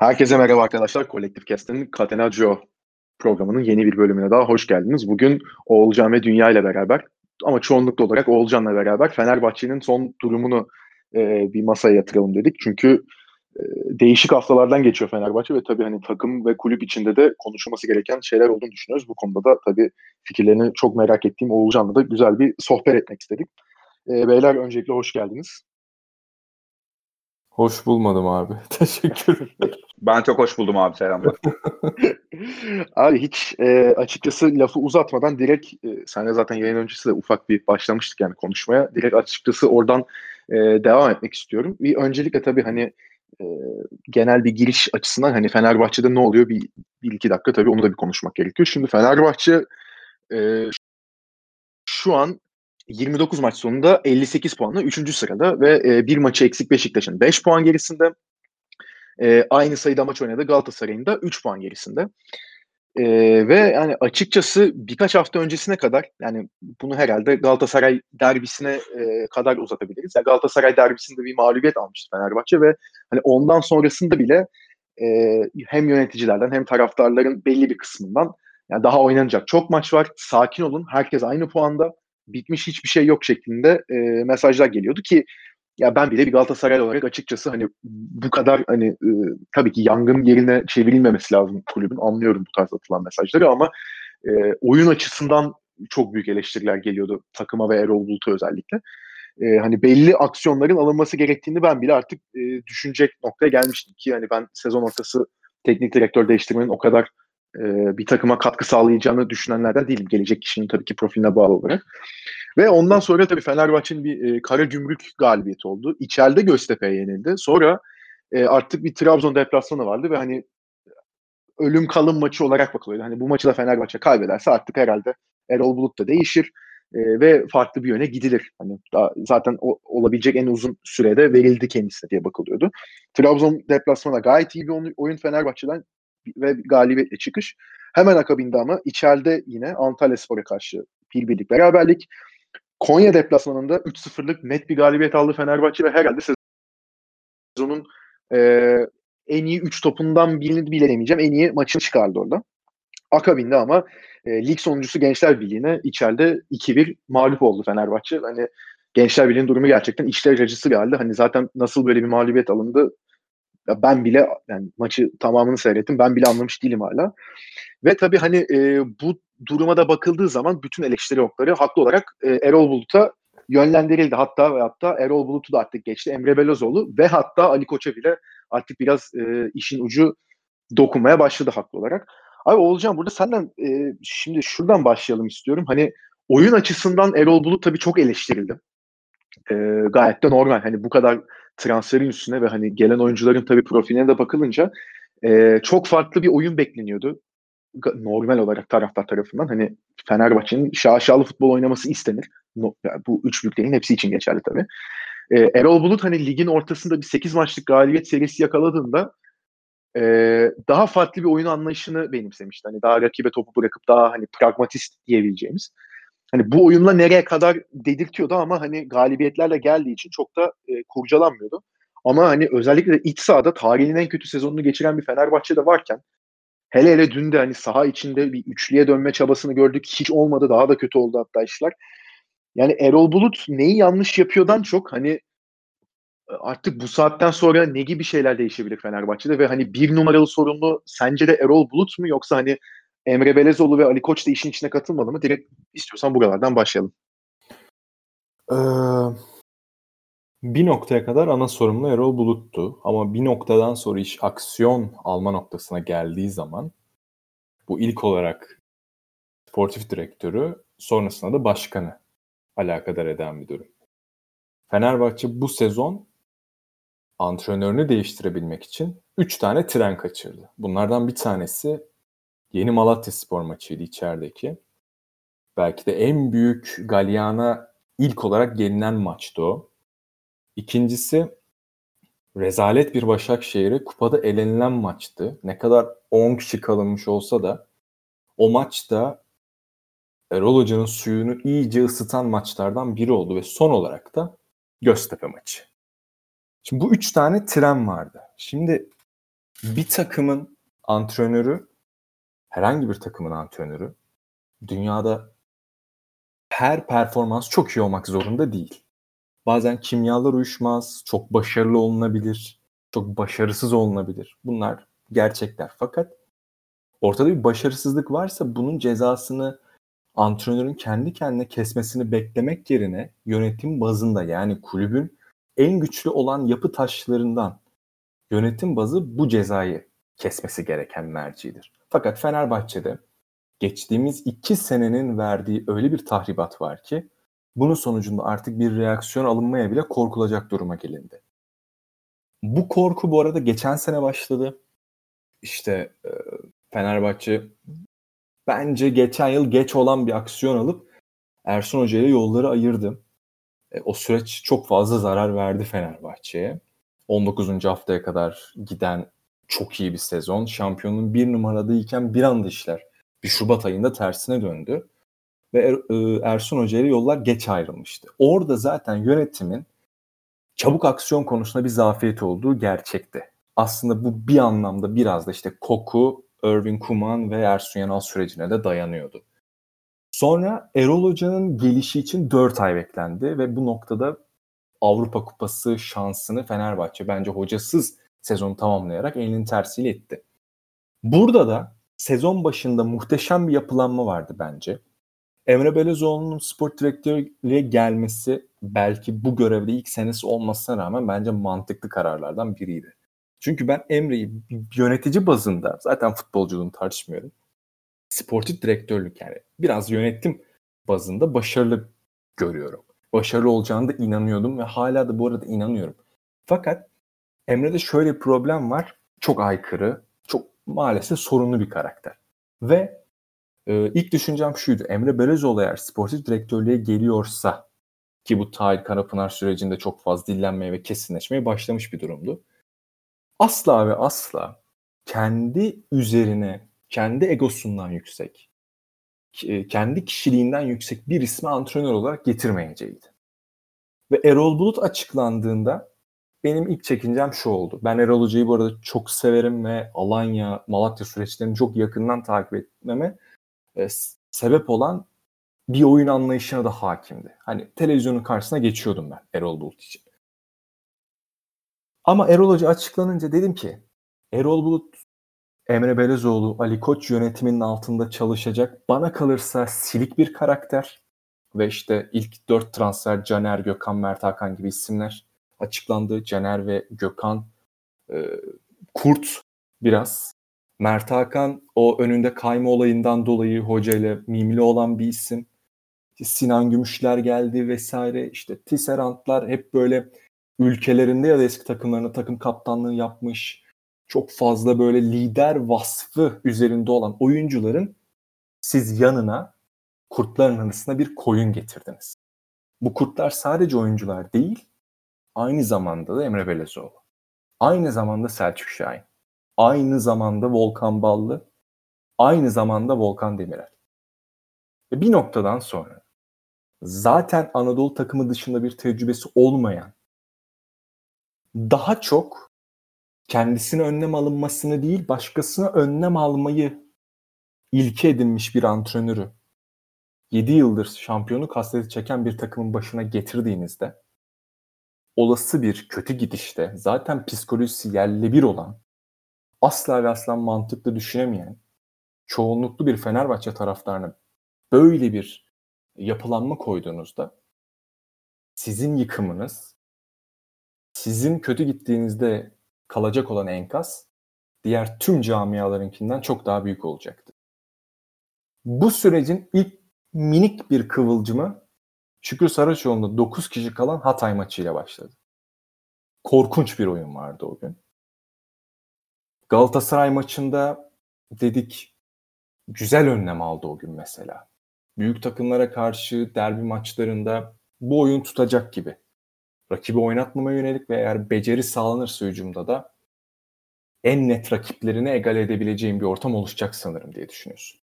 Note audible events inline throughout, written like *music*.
Herkese merhaba arkadaşlar. Kolektif Kest'in Catenaccio programının yeni bir bölümüne daha hoş geldiniz. Bugün Oğulcan ve Dünya ile beraber ama çoğunlukla olarak Oğulcan'la beraber Fenerbahçe'nin son durumunu e, bir masaya yatıralım dedik. Çünkü e, değişik haftalardan geçiyor Fenerbahçe ve tabii hani takım ve kulüp içinde de konuşulması gereken şeyler olduğunu düşünüyoruz. Bu konuda da tabii fikirlerini çok merak ettiğim Oğulcan'la da güzel bir sohbet etmek istedik. E, beyler öncelikle hoş geldiniz. Hoş bulmadım abi. *laughs* Teşekkür Ben çok hoş buldum abi selamlar. *laughs* abi hiç e, açıkçası lafı uzatmadan direkt e, senle zaten yayın öncesi de ufak bir başlamıştık yani konuşmaya. Direkt açıkçası oradan e, devam etmek istiyorum. Bir öncelikle tabii hani e, genel bir giriş açısından hani Fenerbahçe'de ne oluyor bir, bir iki dakika tabii onu da bir konuşmak gerekiyor. Şimdi Fenerbahçe e, şu an 29 maç sonunda 58 puanla 3. sırada ve e, bir maçı eksik Beşiktaş'ın 5 puan gerisinde. E, aynı sayıda maç oynadı Galatasaray'ın da 3 puan gerisinde. E, ve yani açıkçası birkaç hafta öncesine kadar yani bunu herhalde Galatasaray derbisine e, kadar uzatabiliriz. Yani Galatasaray derbisinde bir mağlubiyet almıştı Fenerbahçe ve hani ondan sonrasında bile e, hem yöneticilerden hem taraftarların belli bir kısmından yani daha oynanacak çok maç var. Sakin olun. Herkes aynı puanda bitmiş hiçbir şey yok şeklinde e, mesajlar geliyordu ki ya ben bile bir Galatasaray olarak açıkçası hani bu kadar hani e, tabii ki yangın yerine çevrilmemesi lazım kulübün. Anlıyorum bu tarz atılan mesajları ama e, oyun açısından çok büyük eleştiriler geliyordu takıma ve Erol Bulut'a özellikle. E, hani belli aksiyonların alınması gerektiğini ben bile artık e, düşünecek noktaya gelmiştim ki hani ben sezon ortası teknik direktör değiştirmenin o kadar e, bir takıma katkı sağlayacağını düşünenlerden değilim. Gelecek kişinin tabii ki profiline bağlı olarak. Ve ondan sonra tabii Fenerbahçe'nin bir e, kara gümrük galibiyeti oldu. İçeride Göztepe'ye yenildi. Sonra e, artık bir Trabzon deplasmanı vardı ve hani ölüm kalım maçı olarak bakılıyordu. Hani bu maçı da Fenerbahçe kaybederse artık herhalde Erol Bulut da değişir e, ve farklı bir yöne gidilir. Hani daha, zaten o, olabilecek en uzun sürede verildi kendisine diye bakılıyordu. Trabzon deplasmana gayet iyi bir oyun Fenerbahçe'den ve galibiyetle çıkış. Hemen akabinde ama içeride yine Antalya Spor'a karşı bir birlik beraberlik. Konya deplasmanında 3-0'lık net bir galibiyet aldı Fenerbahçe ve herhalde sezonun e, en iyi 3 topundan birini bile demeyeceğim. En iyi maçını çıkardı orada. Akabinde ama e, lig sonuncusu Gençler Birliği'ne içeride 2-1 mağlup oldu Fenerbahçe. Hani Gençler Birliği'nin durumu gerçekten içler acısı bir halde. Hani zaten nasıl böyle bir mağlubiyet alındı ya ben bile yani maçı tamamını seyrettim. Ben bile anlamış değilim hala. Ve tabii hani e, bu duruma da bakıldığı zaman bütün eleştiri okları haklı olarak e, Erol Bulut'a yönlendirildi. Hatta ve hatta Erol Bulut'u da artık geçti. Emre Belözoğlu ve hatta Ali Koç'a bile artık biraz e, işin ucu dokunmaya başladı haklı olarak. Abi Oğulcan burada senden e, şimdi şuradan başlayalım istiyorum. Hani oyun açısından Erol Bulut tabii çok eleştirildi. E, gayet de normal. Hani bu kadar transferin üstüne ve hani gelen oyuncuların tabii profiline de bakılınca e, çok farklı bir oyun bekleniyordu. Normal olarak taraftar tarafından hani Fenerbahçe'nin şaşalı futbol oynaması istenir. No, yani bu üç büyüklerin hepsi için geçerli tabii. E, Erol Bulut hani ligin ortasında bir 8 maçlık galibiyet serisi yakaladığında e, daha farklı bir oyun anlayışını benimsemişti. Hani daha rakibe topu bırakıp daha hani pragmatist diyebileceğimiz hani bu oyunla nereye kadar dedirtiyordu ama hani galibiyetlerle geldiği için çok da e, kurcalanmıyordu. Ama hani özellikle iç sahada tarihin en kötü sezonunu geçiren bir Fenerbahçe'de varken hele hele dün de hani saha içinde bir üçlüye dönme çabasını gördük. Hiç olmadı. Daha da kötü oldu hatta işler. Yani Erol Bulut neyi yanlış yapıyordan çok hani e, artık bu saatten sonra ne gibi şeyler değişebilir Fenerbahçe'de ve hani bir numaralı sorumlu sence de Erol Bulut mu yoksa hani Emre Belezoğlu ve Ali Koç da işin içine katılmadı mı? Direkt istiyorsan buralardan başlayalım. Ee, bir noktaya kadar ana sorumlu Erol Bulut'tu. Ama bir noktadan sonra iş aksiyon alma noktasına geldiği zaman bu ilk olarak sportif direktörü sonrasında da başkanı alakadar eden bir durum. Fenerbahçe bu sezon antrenörünü değiştirebilmek için 3 tane tren kaçırdı. Bunlardan bir tanesi Yeni Malatya Spor maçıydı içerideki. Belki de en büyük Galyana ilk olarak gelinen maçtı o. İkincisi rezalet bir Başakşehir'e kupada elenilen maçtı. Ne kadar 10 kişi kalınmış olsa da o maçta Erol Hoca'nın suyunu iyice ısıtan maçlardan biri oldu ve son olarak da Göztepe maçı. Şimdi bu üç tane tren vardı. Şimdi bir takımın antrenörü herhangi bir takımın antrenörü dünyada her performans çok iyi olmak zorunda değil. Bazen kimyalar uyuşmaz, çok başarılı olunabilir, çok başarısız olunabilir. Bunlar gerçekler. Fakat ortada bir başarısızlık varsa bunun cezasını antrenörün kendi kendine kesmesini beklemek yerine yönetim bazında yani kulübün en güçlü olan yapı taşlarından yönetim bazı bu cezayı kesmesi gereken mercidir. Fakat Fenerbahçe'de geçtiğimiz iki senenin verdiği öyle bir tahribat var ki bunun sonucunda artık bir reaksiyon alınmaya bile korkulacak duruma gelindi. Bu korku bu arada geçen sene başladı. İşte e, Fenerbahçe bence geçen yıl geç olan bir aksiyon alıp Ersun Hoca ile yolları ayırdı. E, o süreç çok fazla zarar verdi Fenerbahçe'ye. 19. haftaya kadar giden çok iyi bir sezon. Şampiyonun bir numaradayken bir anda işler bir Şubat ayında tersine döndü. Ve er, e, Ersun Hoca ile yollar geç ayrılmıştı. Orada zaten yönetimin çabuk aksiyon konusunda bir zafiyet olduğu gerçekti. Aslında bu bir anlamda biraz da işte Koku, Irvin Kuman ve Ersun Yanal sürecine de dayanıyordu. Sonra Erol Hoca'nın gelişi için 4 ay beklendi ve bu noktada Avrupa Kupası şansını Fenerbahçe bence hocasız sezonu tamamlayarak elinin tersiyle etti. Burada da sezon başında muhteşem bir yapılanma vardı bence. Emre Belezoğlu'nun spor direktörlüğe gelmesi belki bu görevde ilk senesi olmasına rağmen bence mantıklı kararlardan biriydi. Çünkü ben Emre'yi yönetici bazında zaten futbolculuğunu tartışmıyorum. Sportif direktörlük yani biraz yönetim bazında başarılı görüyorum. Başarılı olacağını da inanıyordum ve hala da bu arada inanıyorum. Fakat Emre'de şöyle bir problem var. Çok aykırı, çok maalesef sorunlu bir karakter. Ve e, ilk düşüncem şuydu. Emre Belezoğlu eğer sportif direktörlüğe geliyorsa ki bu Tahir Karapınar sürecinde çok fazla dillenmeye ve kesinleşmeye başlamış bir durumdu. Asla ve asla kendi üzerine, kendi egosundan yüksek, kendi kişiliğinden yüksek bir ismi antrenör olarak getirmeyeceğiydi. Ve Erol Bulut açıklandığında benim ilk çekincem şu oldu. Ben Erol Hoca'yı bu arada çok severim ve Alanya, Malatya süreçlerini çok yakından takip etmeme e, sebep olan bir oyun anlayışına da hakimdi. Hani televizyonun karşısına geçiyordum ben Erol Bulut için. Ama Erol Hoca açıklanınca dedim ki Erol Bulut, Emre Belezoğlu, Ali Koç yönetiminin altında çalışacak. Bana kalırsa silik bir karakter. Ve işte ilk dört transfer Caner, Gökhan, Mert Hakan gibi isimler açıklandı. Caner ve Gökhan e, kurt biraz. Mert Hakan o önünde kayma olayından dolayı hocayla mimli olan bir isim. Sinan Gümüşler geldi vesaire. İşte Tisserantlar hep böyle ülkelerinde ya da eski takımlarına takım kaptanlığı yapmış. Çok fazla böyle lider vasfı üzerinde olan oyuncuların siz yanına kurtların arasında bir koyun getirdiniz. Bu kurtlar sadece oyuncular değil, Aynı zamanda da Emre Belezoğlu. Aynı zamanda Selçuk Şahin. Aynı zamanda Volkan Ballı. Aynı zamanda Volkan Demirel. Ve bir noktadan sonra zaten Anadolu takımı dışında bir tecrübesi olmayan daha çok kendisine önlem alınmasını değil başkasına önlem almayı ilke edinmiş bir antrenörü 7 yıldır şampiyonu kasteti çeken bir takımın başına getirdiğinizde olası bir kötü gidişte zaten psikolojisi yerle bir olan, asla ve asla mantıklı düşünemeyen, çoğunluklu bir Fenerbahçe taraftarına böyle bir yapılanma koyduğunuzda sizin yıkımınız, sizin kötü gittiğinizde kalacak olan enkaz diğer tüm camialarınkinden çok daha büyük olacaktı. Bu sürecin ilk minik bir kıvılcımı Şükrü Saraçoğlu'nda 9 kişi kalan Hatay maçıyla başladı. Korkunç bir oyun vardı o gün. Galatasaray maçında dedik güzel önlem aldı o gün mesela. Büyük takımlara karşı derbi maçlarında bu oyun tutacak gibi. Rakibi oynatmama yönelik ve eğer beceri sağlanırsa hücumda da en net rakiplerini egal edebileceğim bir ortam oluşacak sanırım diye düşünüyorsun.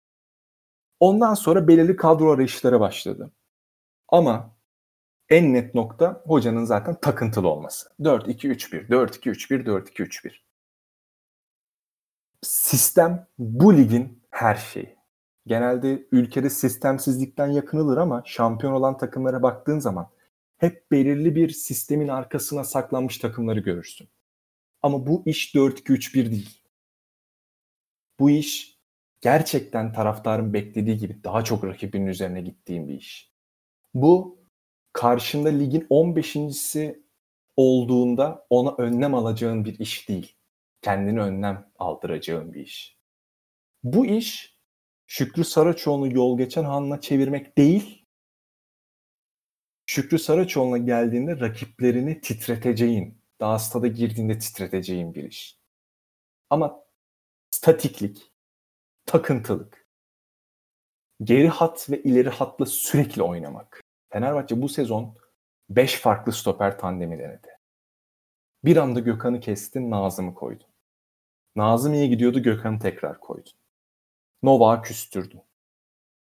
Ondan sonra belirli kadro arayışları başladı. Ama en net nokta hocanın zaten takıntılı olması. 4-2-3-1, 4-2-3-1, 4-2-3-1. sistem bu ligin her şeyi. Genelde ülkede sistemsizlikten yakınılır ama şampiyon olan takımlara baktığın zaman hep belirli bir sistemin arkasına saklanmış takımları görürsün. Ama bu iş 4-2-3-1 değil. Bu iş gerçekten taraftarın beklediği gibi daha çok rakibinin üzerine gittiğin bir iş. Bu karşında ligin 15.si olduğunda ona önlem alacağın bir iş değil. Kendini önlem aldıracağın bir iş. Bu iş Şükrü Saraçoğlu'nu yol geçen hanına çevirmek değil, Şükrü Saraçoğlu'na geldiğinde rakiplerini titreteceğin, daha stada girdiğinde titreteceğin bir iş. Ama statiklik, takıntılık, geri hat ve ileri hatla sürekli oynamak. Fenerbahçe bu sezon 5 farklı stoper tandemi denedi. Bir anda Gökhan'ı kestin, Nazım'ı koydun. Nazım iyi gidiyordu, Gökhan'ı tekrar koydun. Novak'ı küstürdün.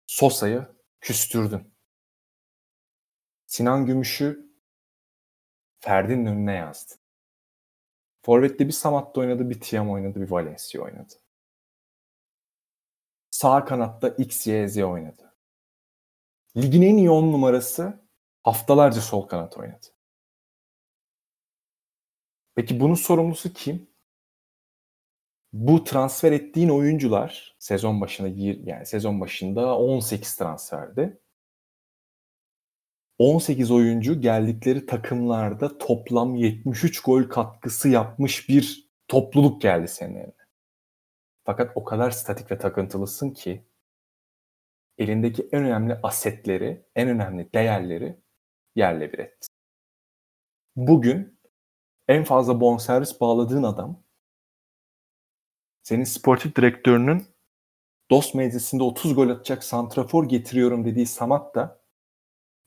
Sosa'yı küstürdün. Sinan Gümüş'ü Ferdi'nin önüne yazdı. Forvet'te bir Samat'ta oynadı, bir Tiam oynadı, bir Valencia oynadı. Sağ kanatta X, Y, Z oynadı. Ligin en iyi 10 numarası haftalarca sol kanat oynadı. Peki bunun sorumlusu kim? Bu transfer ettiğin oyuncular sezon başında yani sezon başında 18 transferdi. 18 oyuncu geldikleri takımlarda toplam 73 gol katkısı yapmış bir topluluk geldi senin eline. Fakat o kadar statik ve takıntılısın ki elindeki en önemli asetleri, en önemli değerleri yerle bir etti. Bugün en fazla bonservis bağladığın adam senin sportif direktörünün dost meclisinde 30 gol atacak santrafor getiriyorum dediği Samat da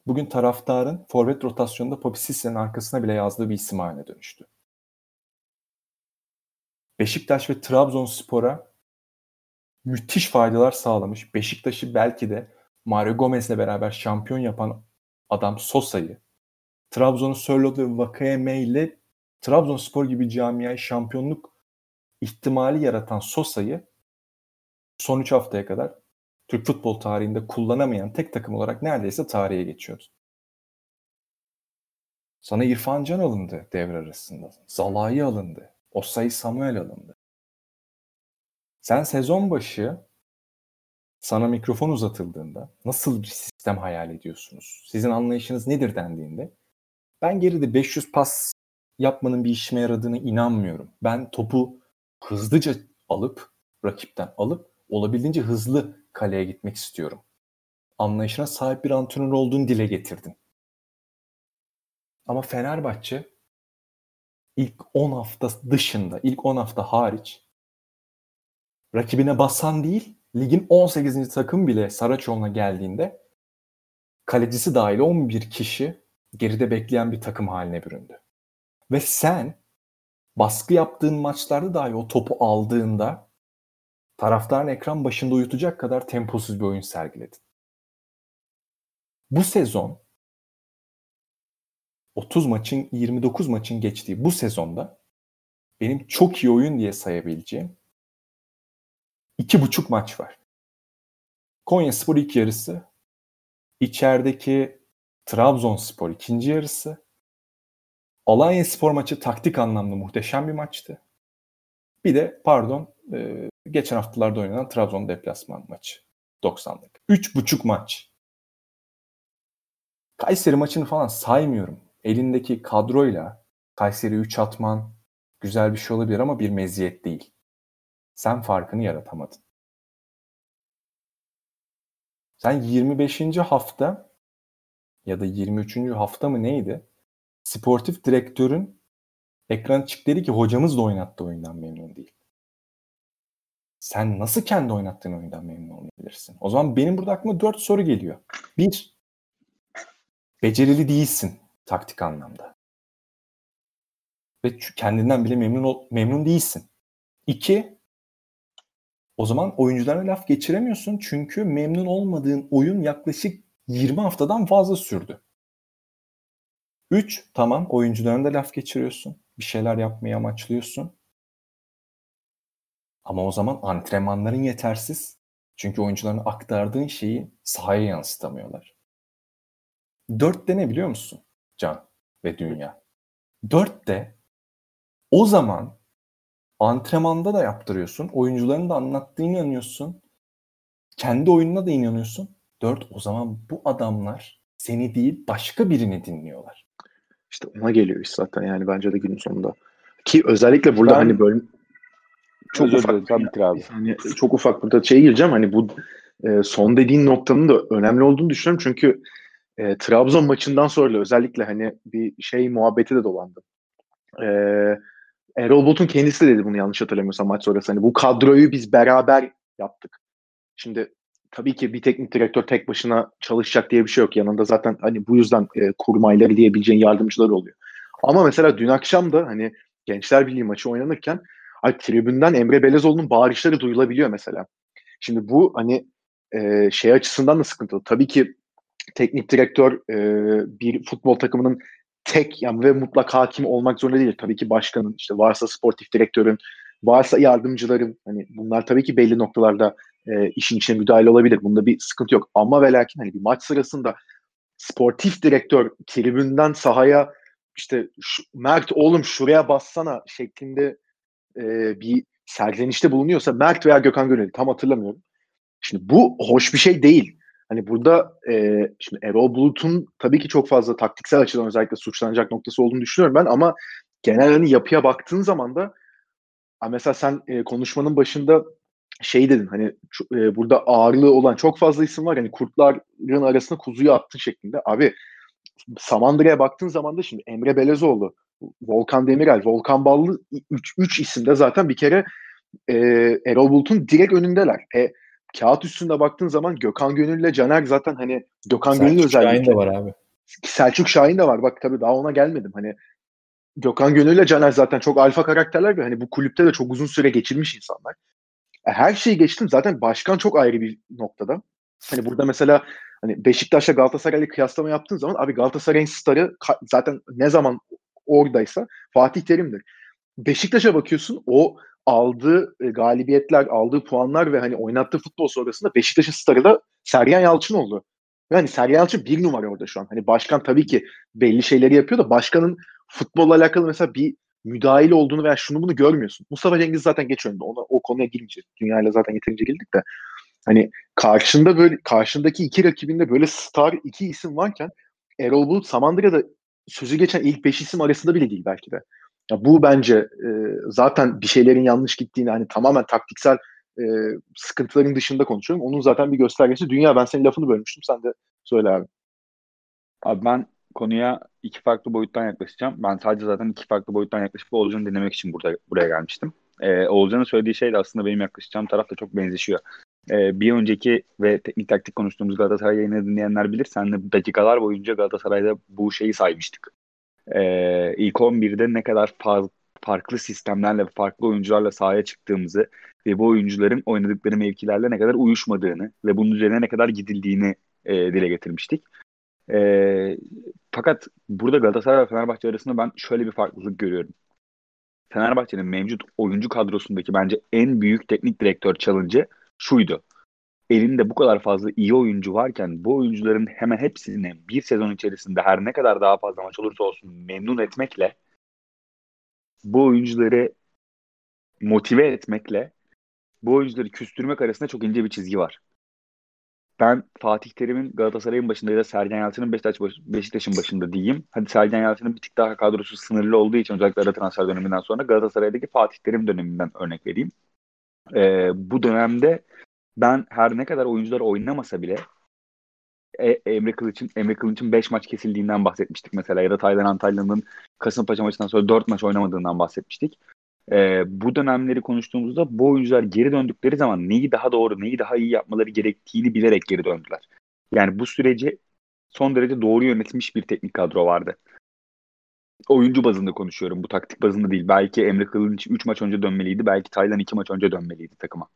bugün taraftarın forvet rotasyonunda Popisisse'nin arkasına bile yazdığı bir isim haline dönüştü. Beşiktaş ve Trabzonspor'a müthiş faydalar sağlamış. Beşiktaş'ı belki de Mario Gomez'le beraber şampiyon yapan adam Sosa'yı, Trabzon'un Sörloth ve Vakayeme ile Trabzonspor gibi camiayı şampiyonluk ihtimali yaratan Sosa'yı son 3 haftaya kadar Türk futbol tarihinde kullanamayan tek takım olarak neredeyse tarihe geçiyordu. Sana İrfan Can alındı devre arasında. Zalai alındı. Osay Samuel alındı. Sen sezon başı sana mikrofon uzatıldığında nasıl bir sistem hayal ediyorsunuz? Sizin anlayışınız nedir dendiğinde ben geride 500 pas yapmanın bir işime yaradığını inanmıyorum. Ben topu hızlıca alıp rakipten alıp olabildiğince hızlı kaleye gitmek istiyorum. Anlayışına sahip bir antrenör olduğunu dile getirdin. Ama Fenerbahçe ilk 10 hafta dışında, ilk 10 hafta hariç rakibine basan değil, ligin 18. takım bile Saraçoğlu'na geldiğinde kalecisi dahil 11 kişi geride bekleyen bir takım haline büründü. Ve sen baskı yaptığın maçlarda dahi o topu aldığında taraftarın ekran başında uyutacak kadar temposuz bir oyun sergiledin. Bu sezon 30 maçın 29 maçın geçtiği bu sezonda benim çok iyi oyun diye sayabileceğim iki buçuk maç var. Konya Spor ilk yarısı, içerideki Trabzonspor ikinci yarısı, Alanya Spor maçı taktik anlamda muhteşem bir maçtı. Bir de pardon e, geçen haftalarda oynanan Trabzon deplasman maçı 90'lık. Üç buçuk maç. Kayseri maçını falan saymıyorum. Elindeki kadroyla Kayseri 3 atman güzel bir şey olabilir ama bir meziyet değil. Sen farkını yaratamadın. Sen 25. hafta ya da 23. hafta mı neydi? Sportif direktörün ekran çık dedi ki hocamız da oynattı oyundan memnun değil. Sen nasıl kendi oynattığın oyundan memnun olabilirsin? O zaman benim burada aklıma dört soru geliyor. Bir, becerili değilsin taktik anlamda. Ve kendinden bile memnun ol, memnun değilsin. İki, o zaman oyuncularına laf geçiremiyorsun çünkü memnun olmadığın oyun yaklaşık 20 haftadan fazla sürdü. 3. Tamam oyuncularına da laf geçiriyorsun. Bir şeyler yapmayı amaçlıyorsun. Ama o zaman antrenmanların yetersiz. Çünkü oyuncuların aktardığın şeyi sahaya yansıtamıyorlar. Dörtte ne biliyor musun Can ve Dünya? Dörtte o zaman antrenmanda da yaptırıyorsun. Oyuncuların da anlattığını inanıyorsun. Kendi oyununa da inanıyorsun. Dört o zaman bu adamlar seni değil başka birini dinliyorlar. İşte ona geliyor iş zaten yani bence de günün sonunda. Ki özellikle burada ben, hani böyle çok ufak dilerim, abi. Yani çok ufak burada şey gireceğim hani bu e, son dediğin noktanın da önemli olduğunu düşünüyorum çünkü e, Trabzon maçından sonra özellikle hani bir şey muhabbeti de dolandı. E, Erol Bulut'un kendisi de dedi bunu yanlış hatırlamıyorsam maç sonrası. Hani bu kadroyu biz beraber yaptık. Şimdi tabii ki bir teknik direktör tek başına çalışacak diye bir şey yok. Yanında zaten hani bu yüzden e, kurmayları diyebileceğin yardımcılar oluyor. Ama mesela dün akşam da hani Gençler Birliği maçı oynanırken ay, tribünden Emre Belezoğlu'nun bağırışları duyulabiliyor mesela. Şimdi bu hani e, şey açısından da sıkıntılı. Tabii ki teknik direktör e, bir futbol takımının tek yani ve mutlak hakim olmak zorunda değil. Tabii ki başkanın, işte varsa sportif direktörün, varsa yardımcıların hani bunlar tabii ki belli noktalarda e, işin içine müdahale olabilir. Bunda bir sıkıntı yok. Ama ve lakin hani bir maç sırasında sportif direktör tribünden sahaya işte şu, Mert oğlum şuraya bassana şeklinde e, bir serzenişte bulunuyorsa Mert veya Gökhan Gönül tam hatırlamıyorum. Şimdi bu hoş bir şey değil. Hani burada e, şimdi Erol Bulut'un tabii ki çok fazla taktiksel açıdan özellikle suçlanacak noktası olduğunu düşünüyorum ben ama genel hani yapıya baktığın zaman da mesela sen e, konuşmanın başında şey dedin hani e, burada ağırlığı olan çok fazla isim var hani kurtların arasına kuzuyu attın şeklinde. Abi Samandıra'ya baktığın zaman da şimdi Emre Belezoğlu, Volkan Demirel, Volkan Ballı 3 isimde zaten bir kere e, Erol Bulut'un direkt önündeler. E, kağıt üstünde baktığın zaman Gökhan Gönül ile Caner zaten hani Gökhan Gönül özellikle. Şahin de var abi. Selçuk Şahin de var. Bak tabii daha ona gelmedim. Hani Gökhan Gönül ile Caner zaten çok alfa karakterler ve hani bu kulüpte de çok uzun süre geçirmiş insanlar. E, her şeyi geçtim zaten başkan çok ayrı bir noktada. Hani burada mesela hani Beşiktaş'la Galatasaray'la kıyaslama yaptığın zaman abi Galatasaray'ın starı zaten ne zaman oradaysa Fatih Terim'dir. Beşiktaş'a bakıyorsun o aldığı e, galibiyetler, aldığı puanlar ve hani oynattığı futbol sonrasında Beşiktaş'ın starı da Sergen Yalçın oldu. Yani Sergen Yalçın bir numara orada şu an. Hani başkan tabii ki belli şeyleri yapıyor da başkanın futbolla alakalı mesela bir müdahil olduğunu veya şunu bunu görmüyorsun. Mustafa Cengiz zaten geç önde. Ona, o konuya girmeyeceğiz. Dünyayla zaten yeterince girdik de. Hani karşında böyle karşındaki iki rakibinde böyle star iki isim varken Erol Bulut Samandıra'da sözü geçen ilk beş isim arasında bile değil belki de. Ya bu bence e, zaten bir şeylerin yanlış gittiğini hani tamamen taktiksel e, sıkıntıların dışında konuşuyorum. Onun zaten bir göstergesi. Dünya ben senin lafını bölmüştüm. Sen de söyle abi. Abi ben konuya iki farklı boyuttan yaklaşacağım. Ben sadece zaten iki farklı boyuttan yaklaşıp Oğulcan'ı dinlemek için burada buraya gelmiştim. Ee, Oğulcan'ın söylediği şey de aslında benim yaklaşacağım taraf da çok benzişiyor. Ee, bir önceki ve teknik taktik konuştuğumuz Galatasaray yayını dinleyenler bilir. Senle dakikalar boyunca Galatasaray'da bu şeyi saymıştık. Ee, ilk 11'de ne kadar faz, farklı sistemlerle, farklı oyuncularla sahaya çıktığımızı ve bu oyuncuların oynadıkları mevkilerle ne kadar uyuşmadığını ve bunun üzerine ne kadar gidildiğini e, dile getirmiştik. E, fakat burada Galatasaray ve Fenerbahçe arasında ben şöyle bir farklılık görüyorum. Fenerbahçe'nin mevcut oyuncu kadrosundaki bence en büyük teknik direktör challenge'ı şuydu. Elinde bu kadar fazla iyi oyuncu varken bu oyuncuların hemen hepsini bir sezon içerisinde her ne kadar daha fazla maç olursa olsun memnun etmekle bu oyuncuları motive etmekle bu oyuncuları küstürmek arasında çok ince bir çizgi var. Ben Fatih Terim'in Galatasaray'ın başında ya da Sergen Yalçın'ın Beşiktaş baş, Beşiktaş'ın başında diyeyim. Hadi Sergen Yalçın'ın bir tık daha kadrosu sınırlı olduğu için özellikle ara transfer döneminden sonra Galatasaray'daki Fatih Terim döneminden örnek vereyim. Ee, bu dönemde ben her ne kadar oyuncular oynamasa bile e, Emre Kılıç'ın Emre Kılıç'ın 5 maç kesildiğinden bahsetmiştik mesela ya da Taylan Antalya'nın Kasımpaşa maçından sonra 4 maç oynamadığından bahsetmiştik. Ee, bu dönemleri konuştuğumuzda bu oyuncular geri döndükleri zaman neyi daha doğru, neyi daha iyi yapmaları gerektiğini bilerek geri döndüler. Yani bu süreci son derece doğru yönetilmiş bir teknik kadro vardı. Oyuncu bazında konuşuyorum. Bu taktik bazında değil. Belki Emre Kılıç 3 maç önce dönmeliydi. Belki Taylan 2 maç önce dönmeliydi takıma.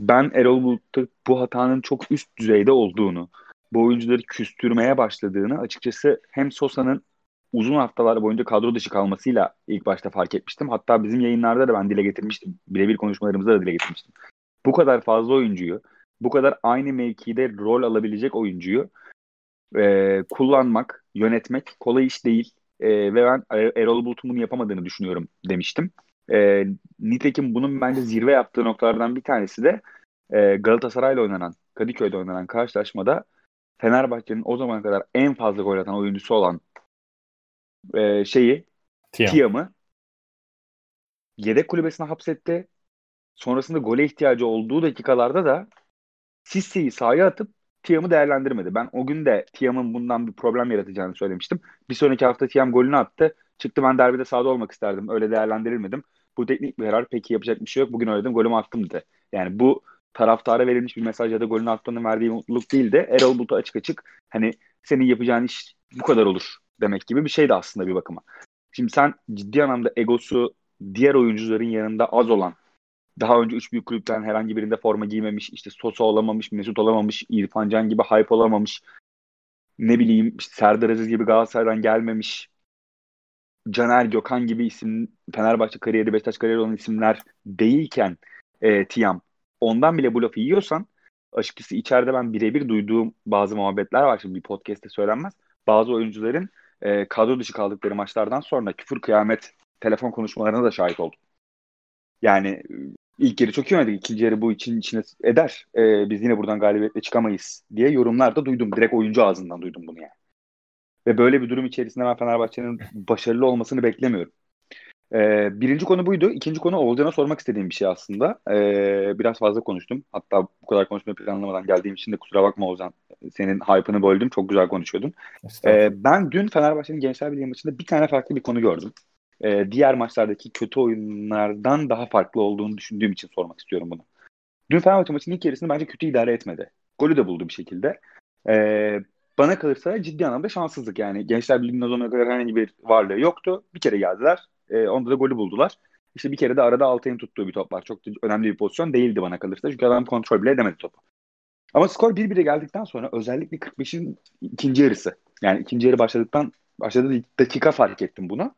Ben Erol Bulut'ta bu hatanın çok üst düzeyde olduğunu, bu oyuncuları küstürmeye başladığını açıkçası hem Sosa'nın uzun haftalar boyunca kadro dışı kalmasıyla ilk başta fark etmiştim. Hatta bizim yayınlarda da ben dile getirmiştim. Birebir konuşmalarımızda da dile getirmiştim. Bu kadar fazla oyuncuyu, bu kadar aynı mevkide rol alabilecek oyuncuyu e, kullanmak, yönetmek kolay iş değil. E, ve ben Erol Bulut'un bunu yapamadığını düşünüyorum demiştim. E, nitekim bunun bence zirve yaptığı noktalardan bir tanesi de e, Galatasaray'la oynanan, Kadıköy'de oynanan karşılaşmada Fenerbahçe'nin o zamana kadar en fazla gol atan oyuncusu olan e, şeyi Tiam. Tiam'ı yedek kulübesine hapsetti. Sonrasında gole ihtiyacı olduğu dakikalarda da Sisse'yi sahaya atıp Tiam'ı değerlendirmedi. Ben o gün de Tiam'ın bundan bir problem yaratacağını söylemiştim. Bir sonraki hafta Tiam golünü attı. Çıktı ben derbide sahada olmak isterdim. Öyle değerlendirilmedim. Bu teknik bir karar. Peki yapacak bir şey yok. Bugün oynadım golümü attım dedi. Yani bu taraftara verilmiş bir mesaj ya da golünü attığının verdiği mutluluk değil de Erol Bulut'a açık açık hani senin yapacağın iş bu kadar olur demek gibi bir şey de aslında bir bakıma. Şimdi sen ciddi anlamda egosu diğer oyuncuların yanında az olan daha önce üç büyük kulüpten herhangi birinde forma giymemiş, işte Sosa olamamış, Mesut olamamış, İrfan Can gibi hype olamamış, ne bileyim işte Serdar Aziz gibi Galatasaray'dan gelmemiş, Caner Gökhan gibi isim, Fenerbahçe kariyeri, Beşiktaş kariyeri olan isimler değilken e, Tiam ondan bile bu lafı yiyorsan açıkçası içeride ben birebir duyduğum bazı muhabbetler var. Şimdi bir podcast'te söylenmez. Bazı oyuncuların e, kadro dışı kaldıkları maçlardan sonra küfür kıyamet telefon konuşmalarına da şahit oldum. Yani ilk yarı çok oynadık. İkinci yarı bu için içine eder. E, biz yine buradan galibiyetle çıkamayız diye yorumlar da duydum. Direkt oyuncu ağzından duydum bunu yani. Ve böyle bir durum içerisinde ben Fenerbahçe'nin başarılı olmasını beklemiyorum. Ee, birinci konu buydu. İkinci konu Oğulcan'a sormak istediğim bir şey aslında. Ee, biraz fazla konuştum. Hatta bu kadar konuşmayı planlamadan geldiğim için de kusura bakma Oğulcan. Senin hype'ını böldüm. Çok güzel konuşuyordun. Ee, ben dün Fenerbahçe'nin Gençler Birliği maçında bir tane farklı bir konu gördüm. Ee, diğer maçlardaki kötü oyunlardan daha farklı olduğunu düşündüğüm için sormak istiyorum bunu. Dün Fenerbahçe maçının ilk yarısını bence kötü idare etmedi. Golü de buldu bir şekilde. Ee, bana kalırsa ciddi anlamda şanssızlık yani. Gençler Birliği'nin o zamana kadar herhangi bir varlığı yoktu. Bir kere geldiler. E, onda da golü buldular. İşte bir kere de arada Altay'ın tuttuğu bir top var. Çok önemli bir pozisyon değildi bana kalırsa. Çünkü adam kontrol bile edemedi topu. Ama skor 1-1'e geldikten sonra özellikle 45'in ikinci yarısı. Yani ikinci yarı başladıktan başladığı dakika fark ettim bunu.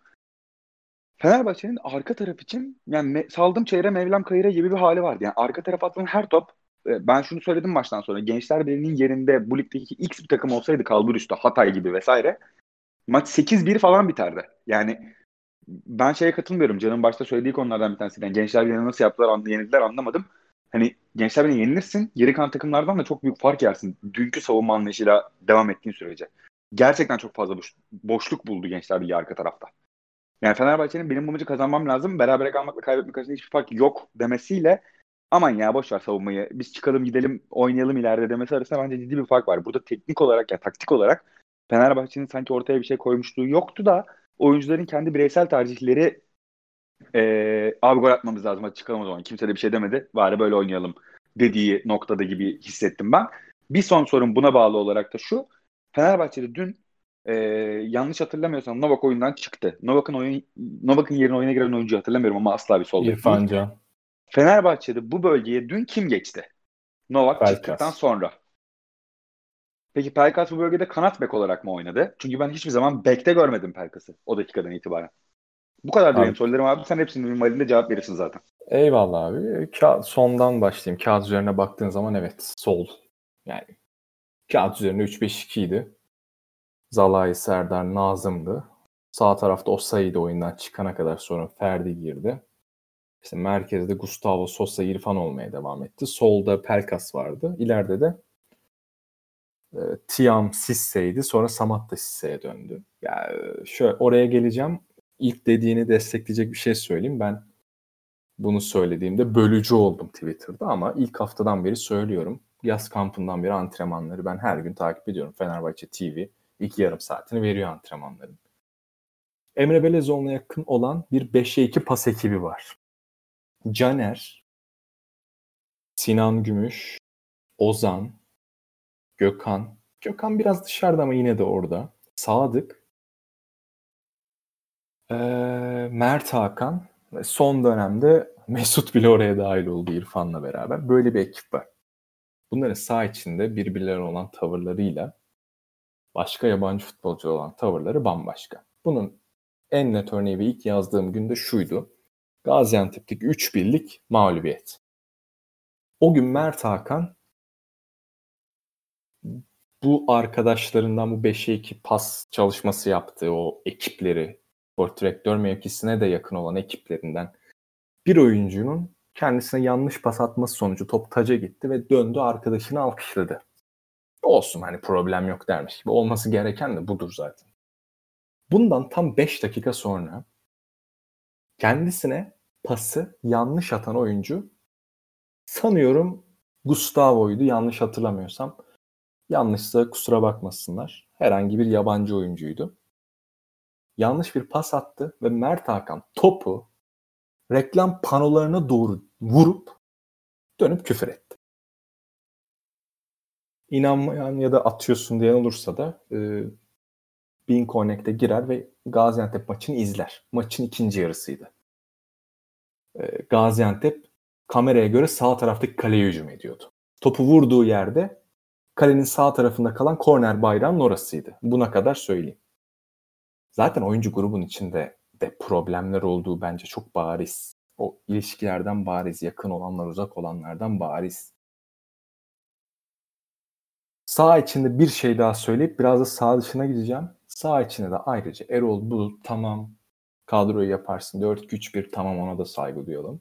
Fenerbahçe'nin arka taraf için yani me, saldım çeyre Mevlam kayıra gibi bir hali vardı. Yani arka taraf atılan her top ben şunu söyledim baştan sonra. Gençler Birliği'nin yerinde bu ligdeki X bir takım olsaydı kalbur üstü Hatay gibi vesaire maç 8-1 falan biterdi. Yani ben şeye katılmıyorum. Can'ın başta söylediği konulardan bir tanesi. Yani Gençler Birliği'ni nasıl yaptılar, anla, yenildiler anlamadım. Hani Gençler Birliği'ni yenilirsin. Geri kalan takımlardan da çok büyük fark yersin. Dünkü savunma anlayışıyla devam ettiğin sürece. Gerçekten çok fazla boş, boşluk buldu Gençler Birliği arka tarafta. Yani Fenerbahçe'nin benim bu maçı kazanmam lazım. Berabere kalmakla kaybetmek arasında hiçbir fark yok demesiyle aman ya boş ver savunmayı. Biz çıkalım gidelim oynayalım ileride demesi arasında bence ciddi bir fark var. Burada teknik olarak ya taktik olarak Fenerbahçe'nin sanki ortaya bir şey koymuşluğu yoktu da oyuncuların kendi bireysel tercihleri e, abi gol atmamız lazım hadi çıkalım o zaman kimse de bir şey demedi bari böyle oynayalım dediği noktada gibi hissettim ben. Bir son sorun buna bağlı olarak da şu Fenerbahçe'de dün e, yanlış hatırlamıyorsam Novak oyundan çıktı. Novak'ın oyun Novak'ın yerine oyuna giren oyuncu hatırlamıyorum ama asla bir sol İrfan Can. Fenerbahçe'de bu bölgeye dün kim geçti? Novak Pelkas. çıktıktan sonra. Peki Pelkas bu bölgede kanat bek olarak mı oynadı? Çünkü ben hiçbir zaman bekte görmedim Pelkas'ı o dakikadan itibaren. Bu kadar benim sorularım abi. Sen hepsinin minvalinde cevap verirsin zaten. Eyvallah abi. Ka- sondan başlayayım. Kağıt üzerine baktığın zaman evet sol. Yani kağıt üzerinde 3-5-2 idi. Zalai, Serdar, Nazım'dı. Sağ tarafta Osayi'de oyundan çıkana kadar sonra Ferdi girdi. İşte merkezde Gustavo Sosa, İrfan olmaya devam etti. Solda Pelkas vardı. İleride de e, Tiam Sisse'ydi. Sonra Samat da Sisse'ye döndü. Yani şöyle oraya geleceğim. İlk dediğini destekleyecek bir şey söyleyeyim. Ben bunu söylediğimde bölücü oldum Twitter'da ama ilk haftadan beri söylüyorum. Yaz kampından beri antrenmanları ben her gün takip ediyorum. Fenerbahçe TV iki yarım saatini veriyor antrenmanların. Emre Belezoğlu'na yakın olan bir 5'e 2 pas ekibi var. Caner, Sinan Gümüş, Ozan, Gökhan. Gökhan biraz dışarıda ama yine de orada. Sadık. Mert Hakan. Ve son dönemde Mesut bile oraya dahil oldu İrfan'la beraber. Böyle bir ekip var. Bunların sağ içinde birbirlerine olan tavırlarıyla başka yabancı futbolcu olan tavırları bambaşka. Bunun en net örneği ve ilk yazdığım günde şuydu. Gaziantep'teki 3 birlik mağlubiyet. O gün Mert Hakan bu arkadaşlarından bu 5'e 2 pas çalışması yaptığı o ekipleri, spor direktör mevkisine de yakın olan ekiplerinden bir oyuncunun kendisine yanlış pas atması sonucu top taca gitti ve döndü arkadaşını alkışladı. Olsun hani problem yok dermiş gibi. Olması gereken de budur zaten. Bundan tam 5 dakika sonra kendisine pası yanlış atan oyuncu sanıyorum Gustavo'ydu yanlış hatırlamıyorsam. Yanlışsa kusura bakmasınlar. Herhangi bir yabancı oyuncuydu. Yanlış bir pas attı ve Mert Hakan topu reklam panolarına doğru vurup dönüp küfür etti. İnanmayan ya da atıyorsun diyen olursa da e, Bean Connect'e girer ve Gaziantep maçını izler. Maçın ikinci yarısıydı. E, Gaziantep kameraya göre sağ taraftaki kaleye hücum ediyordu. Topu vurduğu yerde kalenin sağ tarafında kalan korner bayrağının orasıydı. Buna kadar söyleyeyim. Zaten oyuncu grubun içinde de problemler olduğu bence çok bariz. O ilişkilerden bariz, yakın olanlar, uzak olanlardan bariz. Sağ içinde bir şey daha söyleyip biraz da sağ dışına gideceğim. Sağ içinde de ayrıca Erol Bulut tamam kadroyu yaparsın. 4-2-3-1 tamam ona da saygı duyalım.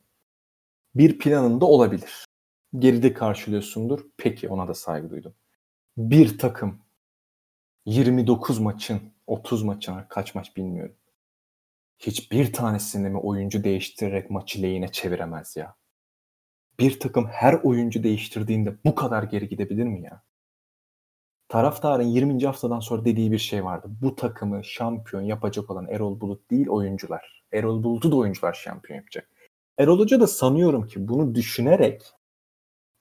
Bir planında olabilir. Geride karşılıyorsundur. Peki ona da saygı duydum. Bir takım 29 maçın 30 maçın kaç maç bilmiyorum. Hiçbir tanesini mi oyuncu değiştirerek maçı lehine çeviremez ya? Bir takım her oyuncu değiştirdiğinde bu kadar geri gidebilir mi ya? Taraftarın 20. haftadan sonra dediği bir şey vardı. Bu takımı şampiyon yapacak olan Erol Bulut değil oyuncular. Erol Bulut'u da oyuncular şampiyon yapacak. Erol Hoca da sanıyorum ki bunu düşünerek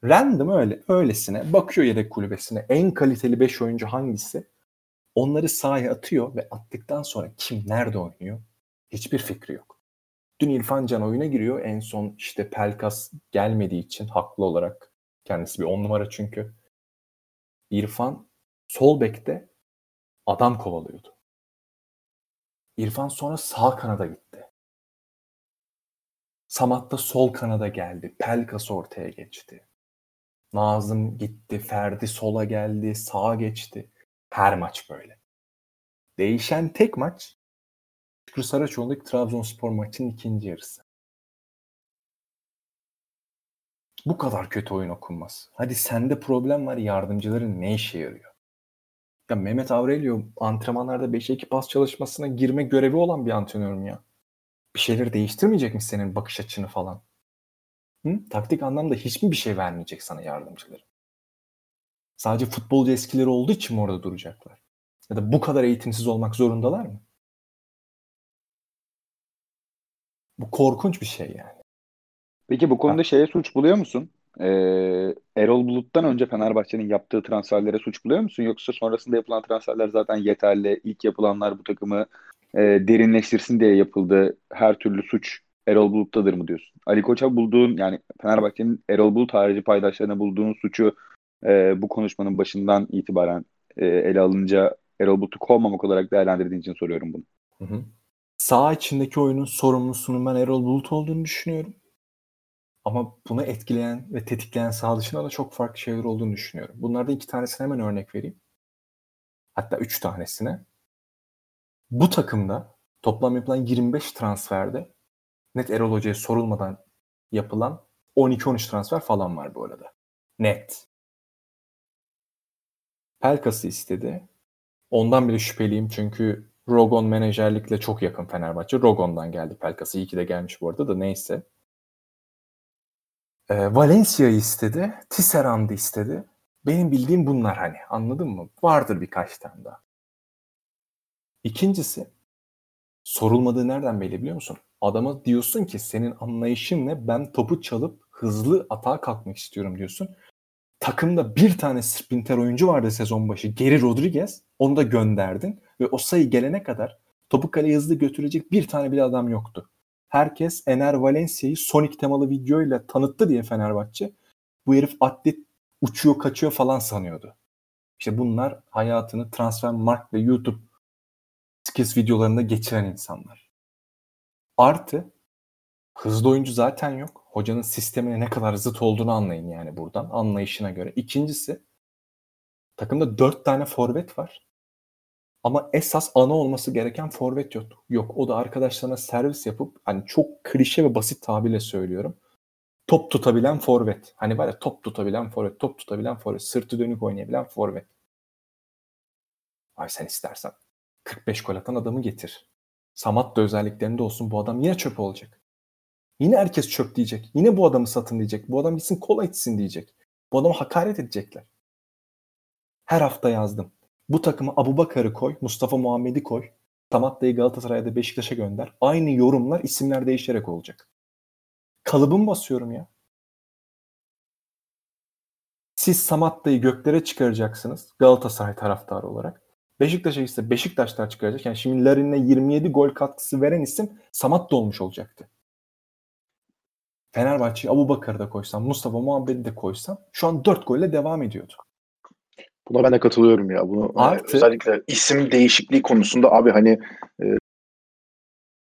random öyle öylesine bakıyor yedek kulübesine en kaliteli 5 oyuncu hangisi? Onları sahaya atıyor ve attıktan sonra kim nerede oynuyor? Hiçbir fikri yok. Dün İrfan Can oyuna giriyor. En son işte Pelkas gelmediği için haklı olarak. Kendisi bir on numara çünkü. İrfan sol bekte adam kovalıyordu. İrfan sonra sağ kanada gitti. Samat da sol kanada geldi. Pelkas ortaya geçti. Nazım gitti. Ferdi sola geldi. Sağa geçti. Her maç böyle. Değişen tek maç Şükrü Saraçoğlu'ndaki Trabzonspor maçının ikinci yarısı. Bu kadar kötü oyun okunmaz. Hadi sende problem var yardımcıların ne işe yarıyor? Ya Mehmet Aurelio antrenmanlarda 5'e 2 pas çalışmasına girme görevi olan bir antrenörüm ya. Bir şeyleri değiştirmeyecek mi senin bakış açını falan? Hı? Taktik anlamda hiç mi bir şey vermeyecek sana yardımcıları? Sadece futbolcu eskileri olduğu için mi orada duracaklar? Ya da bu kadar eğitimsiz olmak zorundalar mı? Bu korkunç bir şey yani. Peki bu konuda şeye suç buluyor musun? Ee, Erol Bulut'tan önce Fenerbahçe'nin yaptığı transferlere suç buluyor musun? Yoksa sonrasında yapılan transferler zaten yeterli. İlk yapılanlar bu takımı e, derinleştirsin diye yapıldı. Her türlü suç Erol Bulut'tadır mı diyorsun? Ali Koç'a bulduğun yani Fenerbahçe'nin Erol Bulut harici paydaşlarına bulduğun suçu e, bu konuşmanın başından itibaren e, ele alınca Erol Bulut'u kovmamak olarak değerlendirdiğin için soruyorum bunu. Hı hı. Sağ içindeki oyunun sorumlusunun ben Erol Bulut olduğunu düşünüyorum. Ama bunu etkileyen ve tetikleyen sağ dışında da çok farklı şeyler olduğunu düşünüyorum. Bunlardan iki tanesine hemen örnek vereyim. Hatta üç tanesine. Bu takımda toplam yapılan 25 transferde net Erol Hoca'ya sorulmadan yapılan 12-13 transfer falan var bu arada. Net. Pelkas'ı istedi. Ondan bile şüpheliyim çünkü Rogon menajerlikle çok yakın Fenerbahçe. Rogon'dan geldi Pelkas'ı. İyi ki de gelmiş bu arada da neyse. E, Valencia'yı istedi. Tisserand'ı istedi. Benim bildiğim bunlar hani anladın mı? Vardır birkaç tane daha. İkincisi sorulmadığı nereden belli biliyor musun? Adama diyorsun ki senin anlayışın ne? Ben topu çalıp hızlı atağa kalkmak istiyorum diyorsun. Takımda bir tane sprinter oyuncu vardı sezon başı. Geri Rodriguez. Onu da gönderdin. Ve o sayı gelene kadar topu kaleye hızlı götürecek bir tane bile adam yoktu. Herkes Ener Valencia'yı Sonic temalı videoyla tanıttı diye Fenerbahçe. Bu herif atlet uçuyor kaçıyor falan sanıyordu. İşte bunlar hayatını Transfermarkt ve YouTube skills videolarında geçiren insanlar. Artı hızlı oyuncu zaten yok. Hocanın sistemine ne kadar zıt olduğunu anlayın yani buradan anlayışına göre. İkincisi takımda dört tane forvet var. Ama esas ana olması gereken forvet yok. Yok o da arkadaşlarına servis yapıp hani çok klişe ve basit tabirle söylüyorum. Top tutabilen forvet. Hani var ya top tutabilen forvet, top tutabilen forvet, sırtı dönük oynayabilen forvet. Ay sen istersen 45 gol atan adamı getir. Samat da özelliklerinde olsun bu adam yine çöp olacak. Yine herkes çöp diyecek. Yine bu adamı satın diyecek. Bu adam gitsin kola içsin diyecek. Bu adamı hakaret edecekler. Her hafta yazdım. Bu takıma Abu Bakar'ı koy, Mustafa Muhammed'i koy. Samatta'yı Galatasaray'da Beşiktaş'a gönder. Aynı yorumlar isimler değişerek olacak. Kalıbım basıyorum ya. Siz Samatta'yı göklere çıkaracaksınız Galatasaray taraftarı olarak. Beşiktaş'a ise Beşiktaşlar çıkaracak. Yani şimdi Larin'e 27 gol katkısı veren isim Samatta olmuş olacaktı. Fenerbahçe'yi Abu Bakar'ı koysam, Mustafa Muhammed'i de koysam şu an 4 golle devam ediyordu. Buna ben de katılıyorum ya. Bunu e, Artı, özellikle isim değişikliği konusunda abi hani e,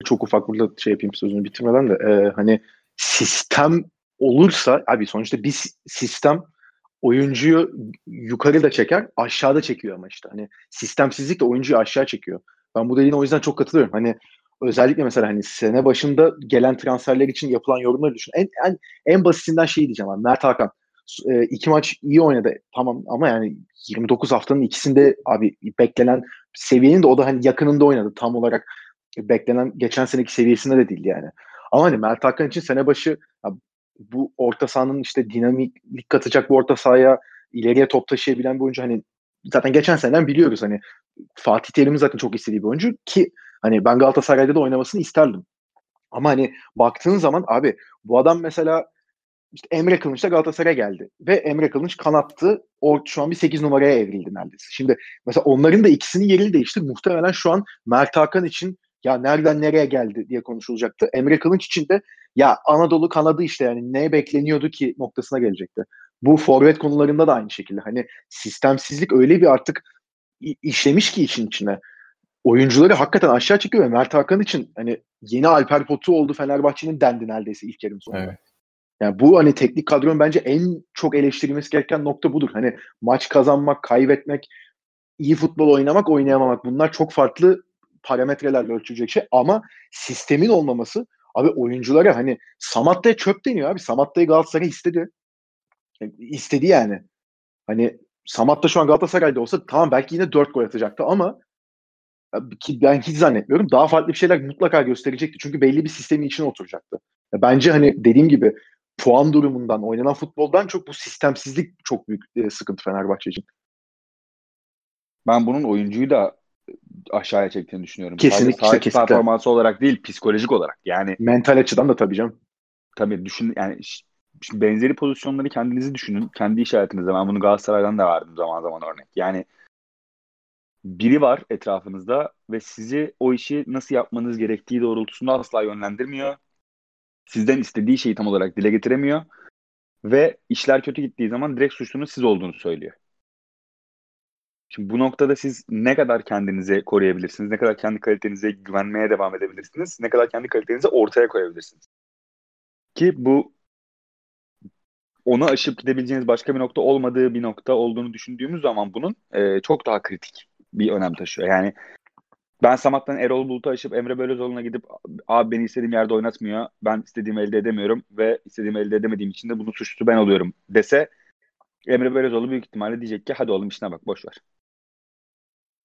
çok ufak burada şey yapayım sözünü bitirmeden de e, hani sistem olursa abi sonuçta bir sistem oyuncuyu yukarı da çeker, aşağıda çekiyor ama işte. Hani sistemsizlik de oyuncuyu aşağı çekiyor. Ben bu dediğine o yüzden çok katılıyorum. Hani özellikle mesela hani sene başında gelen transferler için yapılan yorumları düşün. En en, en basitinden şey diyeceğim abi. Mert Hakan e, iki maç iyi oynadı tamam ama yani 29 haftanın ikisinde abi beklenen seviyenin de o da hani yakınında oynadı tam olarak beklenen geçen seneki seviyesinde de değil yani. Ama hani Mert Hakan için sene başı bu orta sahanın işte dinamiklik katacak bu orta sahaya ileriye top taşıyabilen bir oyuncu hani zaten geçen seneden biliyoruz hani Fatih Terim'in zaten çok istediği bir oyuncu ki hani ben Galatasaray'da da oynamasını isterdim. Ama hani baktığın zaman abi bu adam mesela işte Emre Kılınç da Galatasaray'a geldi. Ve Emre Kılınç kanattı. O şu an bir 8 numaraya evrildi neredeyse. Şimdi mesela onların da ikisinin yerini değişti. Muhtemelen şu an Mert Hakan için ya nereden nereye geldi diye konuşulacaktı. Emre Kılınç için de ya Anadolu kanadı işte yani ne bekleniyordu ki noktasına gelecekti. Bu forvet konularında da aynı şekilde. Hani sistemsizlik öyle bir artık işlemiş ki için içine. Oyuncuları hakikaten aşağı çekiyor ve Mert Hakan için hani yeni Alper Potu oldu Fenerbahçe'nin dendi neredeyse ilk yarım sonunda. Evet. Yani bu hani teknik kadronun bence en çok eleştirilmesi gereken nokta budur. Hani maç kazanmak, kaybetmek, iyi futbol oynamak, oynayamamak bunlar çok farklı parametrelerle ölçülecek şey ama sistemin olmaması abi oyunculara hani Samatta'ya çöp deniyor abi. Samatta'yı Galatasaray istedi. İstedi yani. Hani Samatta şu an Galatasaray'da olsa tamam belki yine 4 gol atacaktı ama ki ben hiç zannetmiyorum. Daha farklı bir şeyler mutlaka gösterecekti. Çünkü belli bir sistemin içine oturacaktı. Bence hani dediğim gibi puan durumundan, oynanan futboldan çok bu sistemsizlik çok büyük e, sıkıntı Fenerbahçe için. Ben bunun oyuncuyu da aşağıya çektiğini düşünüyorum. Kesinlikle. Sadece kesinlikle. performansı olarak değil, psikolojik olarak. Yani mental açıdan da tabii canım. Tabii düşün yani şimdi benzeri pozisyonları kendinizi düşünün. Kendi işaretinizde. Ben bunu Galatasaray'dan da verdim zaman zaman örnek. Yani biri var etrafınızda ve sizi o işi nasıl yapmanız gerektiği doğrultusunda asla yönlendirmiyor. Sizden istediği şeyi tam olarak dile getiremiyor. Ve işler kötü gittiği zaman direkt suçlunun siz olduğunu söylüyor. Şimdi bu noktada siz ne kadar kendinizi koruyabilirsiniz, ne kadar kendi kalitenize güvenmeye devam edebilirsiniz, ne kadar kendi kalitenizi ortaya koyabilirsiniz. Ki bu onu aşıp gidebileceğiniz başka bir nokta olmadığı bir nokta olduğunu düşündüğümüz zaman bunun e, çok daha kritik bir önem taşıyor. Yani ben Samat'tan Erol Bulut'u aşıp Emre Belözoğlu'na gidip abi beni istediğim yerde oynatmıyor. Ben istediğimi elde edemiyorum ve istediğimi elde edemediğim için de bunun suçlusu ben oluyorum dese Emre Belözoğlu büyük ihtimalle diyecek ki hadi oğlum işine bak boş ver.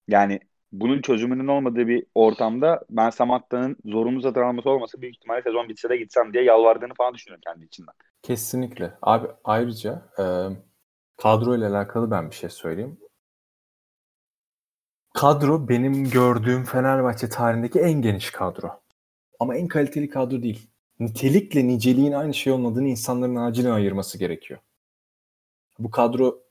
Yani bunun çözümünün olmadığı bir ortamda ben Samatta'nın zorunlu satın alması olmasa büyük ihtimalle sezon bitse de gitsem diye yalvardığını falan düşünüyorum kendi içinden. Kesinlikle. Abi ayrıca e, kadro ile alakalı ben bir şey söyleyeyim. Kadro benim gördüğüm Fenerbahçe tarihindeki en geniş kadro. Ama en kaliteli kadro değil. Nitelikle niceliğin aynı şey olmadığını insanların acilen ayırması gerekiyor. Bu kadro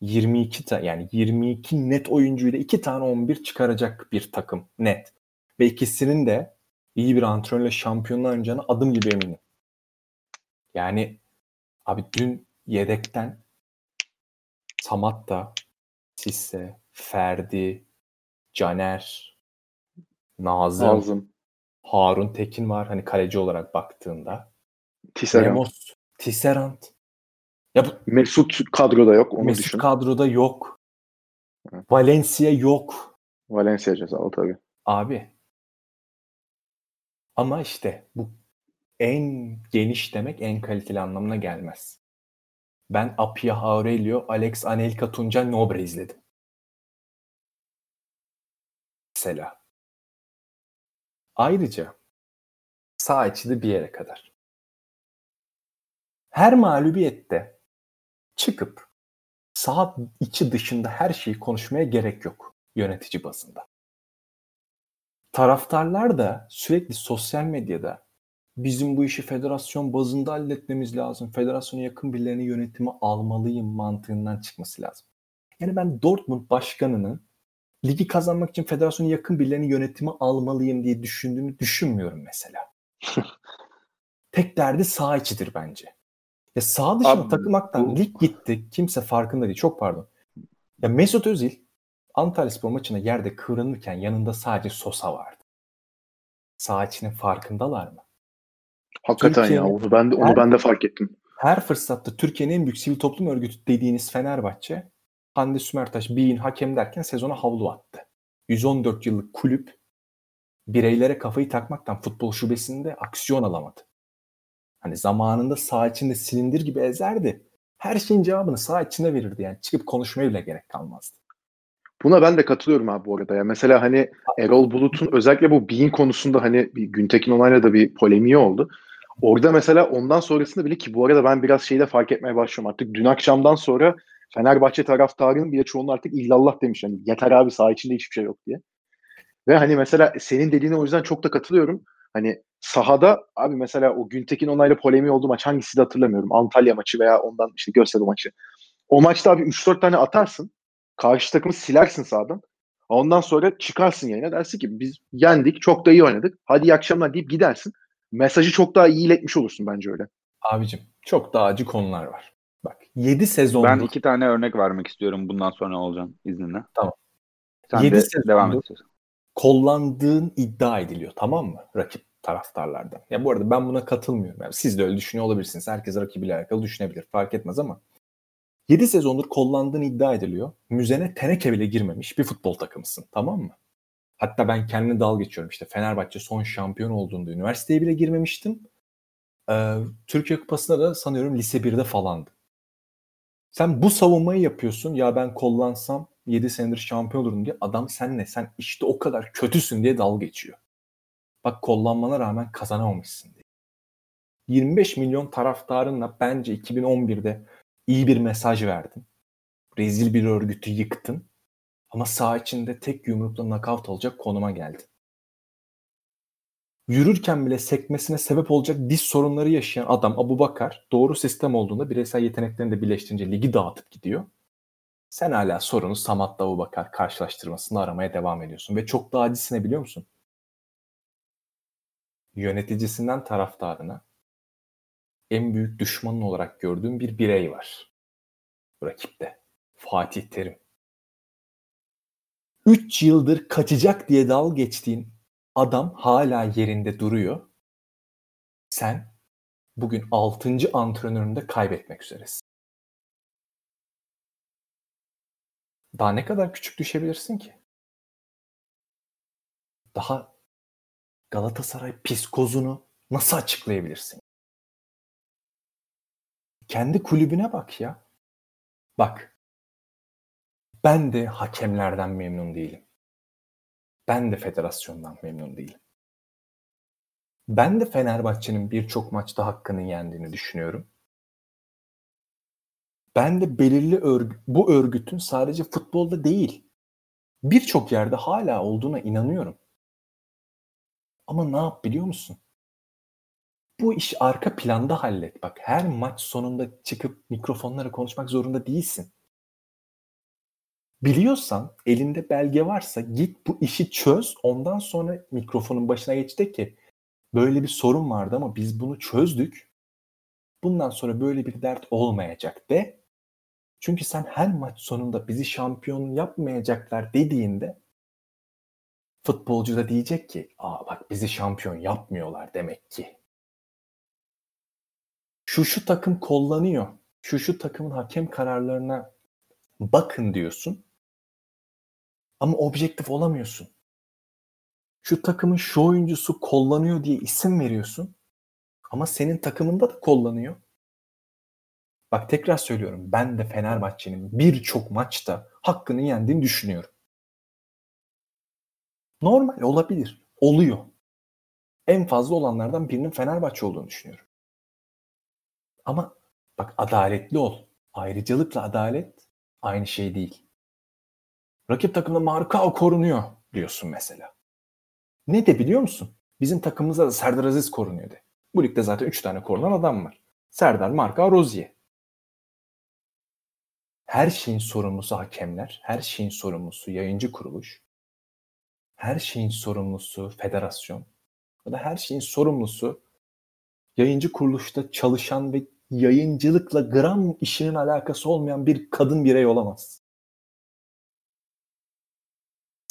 22 ta yani 22 net oyuncuyla 2 tane 11 çıkaracak bir takım net. Ve ikisinin de iyi bir antrenörle şampiyonluğa oynayacağına adım gibi eminim. Yani abi dün yedekten Samatta, Sisse, Ferdi, Caner, Nazım, Nazım. Harun Tekin var hani kaleci olarak baktığında. Tisserand. Ramos, Tisserand. Ya bu Mesut kadroda yok onu Mesut düşün. kadroda yok. Evet. Valencia yok. Valencia cezalı tabii. Abi. Ama işte bu en geniş demek en kaliteli anlamına gelmez. Ben Apia Aurelio, Alex Anelka, Tuncay Nobre izledim. Mesela. Ayrıca sağ içi de bir yere kadar. Her mağlubiyette çıkıp sağ içi dışında her şeyi konuşmaya gerek yok yönetici bazında. Taraftarlar da sürekli sosyal medyada bizim bu işi federasyon bazında halletmemiz lazım. Federasyona yakın birilerinin yönetimi almalıyım mantığından çıkması lazım. Yani ben Dortmund başkanının ligi kazanmak için federasyona yakın birilerinin yönetimi almalıyım diye düşündüğünü düşünmüyorum mesela. *laughs* Tek derdi sağ içidir bence. Ya sağ dışına Abi, takılmaktan bu- lig gitti. Kimse farkında değil. Çok pardon. Ya Mesut Özil Antalyaspor maçına yerde kıvranırken yanında sadece Sosa vardı. Sağ içinin farkındalar mı? Hakikaten ya onu ben de onu her- ben de fark ettim. Her fırsatta Türkiye'nin en büyük sivil toplum örgütü dediğiniz Fenerbahçe Hande Sümertaş Beyin hakem derken sezona havlu attı. 114 yıllık kulüp bireylere kafayı takmaktan futbol şubesinde aksiyon alamadı. Hani zamanında sağ içinde silindir gibi ezerdi. Her şeyin cevabını sağ içinde verirdi yani. Çıkıp konuşmaya bile gerek kalmazdı. Buna ben de katılıyorum abi bu arada ya. Mesela hani Erol Bulut'un özellikle bu Bean konusunda hani bir Güntekin Onay'la da bir polemiği oldu. Orada mesela ondan sonrasında bile ki bu arada ben biraz şeyi de fark etmeye başlıyorum artık. Dün akşamdan sonra Fenerbahçe taraftarının bile çoğunun artık illallah demiş. Yani yeter abi saha içinde hiçbir şey yok diye. Ve hani mesela senin dediğine o yüzden çok da katılıyorum. Hani sahada abi mesela o Güntekin Onay'la polemiği olduğu maç hangisi de hatırlamıyorum. Antalya maçı veya ondan işte Göztepe maçı. O maçta abi 3-4 tane atarsın. Karşı takımı silersin sağdan. Ondan sonra çıkarsın yayına dersin ki biz yendik çok da iyi oynadık. Hadi iyi akşamlar deyip gidersin. Mesajı çok daha iyi iletmiş olursun bence öyle. Abicim çok daha acı konular var. Bak 7 sezondur Ben iki tane örnek vermek istiyorum bundan sonra olacağım izninle. Tamam. Sen Yedi de sezondur- devam et. istiyorsan. kollandığın iddia ediliyor tamam mı? Rakip taraftarlardan. Ya bu arada ben buna katılmıyorum. Yani siz de öyle düşünüyor olabilirsiniz. Herkes rakibiyle alakalı düşünebilir. Fark etmez ama 7 sezondur kollandığın iddia ediliyor. Müzene teneke bile girmemiş bir futbol takımısın. Tamam mı? Hatta ben kendime dal geçiyorum. İşte Fenerbahçe son şampiyon olduğunda üniversiteye bile girmemiştim. Ee, Türkiye Kupası'na da sanıyorum lise 1'de falandı. Sen bu savunmayı yapıyorsun. Ya ben kollansam 7 senedir şampiyon olurum diye. Adam sen ne? Sen işte o kadar kötüsün diye dalga geçiyor. Bak kollanmana rağmen kazanamamışsın diye. 25 milyon taraftarınla bence 2011'de iyi bir mesaj verdin. Rezil bir örgütü yıktın. Ama sağ içinde tek yumrukla knockout olacak konuma geldin. Yürürken bile sekmesine sebep olacak diz sorunları yaşayan adam Abu Bakar doğru sistem olduğunda bireysel yeteneklerini de birleştirince ligi dağıtıp gidiyor. Sen hala sorunu Samat'la Abu Bakar karşılaştırmasını aramaya devam ediyorsun. Ve çok daha acısını biliyor musun? Yöneticisinden taraftarına en büyük düşmanın olarak gördüğüm bir birey var. Rakipte. Fatih Terim. 3 yıldır kaçacak diye dal geçtiğin adam hala yerinde duruyor. Sen bugün 6. antrenörünü de kaybetmek üzeresin. Daha ne kadar küçük düşebilirsin ki? Daha Galatasaray psikozunu nasıl açıklayabilirsin? Kendi kulübüne bak ya. Bak. Ben de hakemlerden memnun değilim. Ben de federasyondan memnun değilim. Ben de Fenerbahçe'nin birçok maçta hakkını yendiğini düşünüyorum. Ben de belirli örgü, bu örgütün sadece futbolda değil, birçok yerde hala olduğuna inanıyorum. Ama ne yap biliyor musun? Bu iş arka planda hallet. Bak her maç sonunda çıkıp mikrofonlara konuşmak zorunda değilsin. Biliyorsan, elinde belge varsa git bu işi çöz. Ondan sonra mikrofonun başına geç de ki böyle bir sorun vardı ama biz bunu çözdük. Bundan sonra böyle bir dert olmayacak de. Çünkü sen her maç sonunda bizi şampiyon yapmayacaklar dediğinde futbolcu da diyecek ki aa bak bizi şampiyon yapmıyorlar demek ki. Şu şu takım kullanıyor. Şu şu takımın hakem kararlarına bakın diyorsun. Ama objektif olamıyorsun. Şu takımın şu oyuncusu kullanıyor diye isim veriyorsun. Ama senin takımında da kullanıyor. Bak tekrar söylüyorum. Ben de Fenerbahçe'nin birçok maçta hakkını yendiğini düşünüyorum. Normal olabilir. Oluyor. En fazla olanlardan birinin Fenerbahçe olduğunu düşünüyorum. Ama bak adaletli ol. Ayrıcalıkla adalet aynı şey değil. Rakip takımda Marka korunuyor diyorsun mesela. Ne de biliyor musun? Bizim takımımızda da Serdar Aziz korunuyor de. Bu ligde zaten 3 tane korunan adam var. Serdar, Marka, Rozier. Her şeyin sorumlusu hakemler, her şeyin sorumlusu yayıncı kuruluş, her şeyin sorumlusu federasyon ya da her şeyin sorumlusu yayıncı kuruluşta çalışan ve yayıncılıkla gram işinin alakası olmayan bir kadın birey olamaz.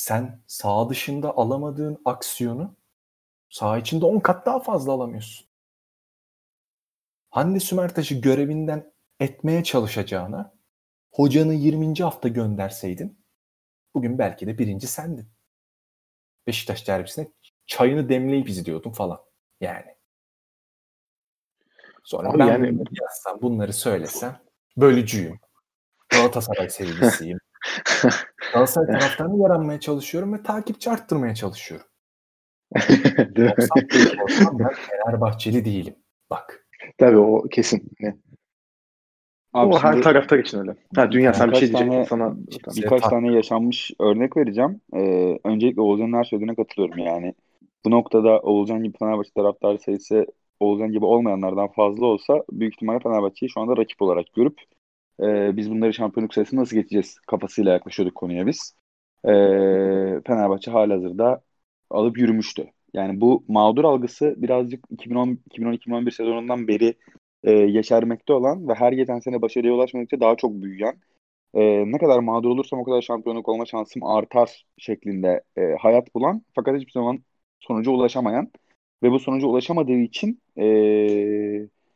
Sen sağ dışında alamadığın aksiyonu sağ içinde 10 kat daha fazla alamıyorsun. Hande Sümertaş'ı görevinden etmeye çalışacağına hocanı 20. hafta gönderseydin bugün belki de birinci sendin. Beşiktaş derbisine çayını demleyip izliyordun falan. Yani. Sonra Abi ben yani... bunları yazsam, bunları söylesem bölücüyüm. Galatasaray sevgilisiyim. Galatasaray *laughs* taraftarını yaranmaya çalışıyorum ve takipçi arttırmaya çalışıyorum. *laughs* *laughs* olsam ben Fenerbahçeli değilim. Bak. Tabii o kesin. Abi o her taraftar için öyle. Ha, dünya sen bir şey diyecektin tane, sana. Birkaç tane yaşanmış örnek vereceğim. Ee, öncelikle Oğuzhan'ın her söylediğine katılıyorum yani. Bu noktada Oğuzhan gibi Fenerbahçe taraftarı sayısı Oğuzhan gibi olmayanlardan fazla olsa büyük ihtimalle Fenerbahçe'yi şu anda rakip olarak görüp e, biz bunları şampiyonluk sayısını nasıl geçeceğiz kafasıyla yaklaşıyorduk konuya biz. E, Fenerbahçe halihazırda alıp yürümüştü. Yani bu mağdur algısı birazcık 2010-2011 sezonundan beri e, yeşermekte olan ve her geçen sene başarıya ulaşmadıkça daha çok büyüyen e, ne kadar mağdur olursam o kadar şampiyonluk olma şansım artar şeklinde e, hayat bulan fakat hiçbir zaman sonuca ulaşamayan ve bu sonuca ulaşamadığı için e,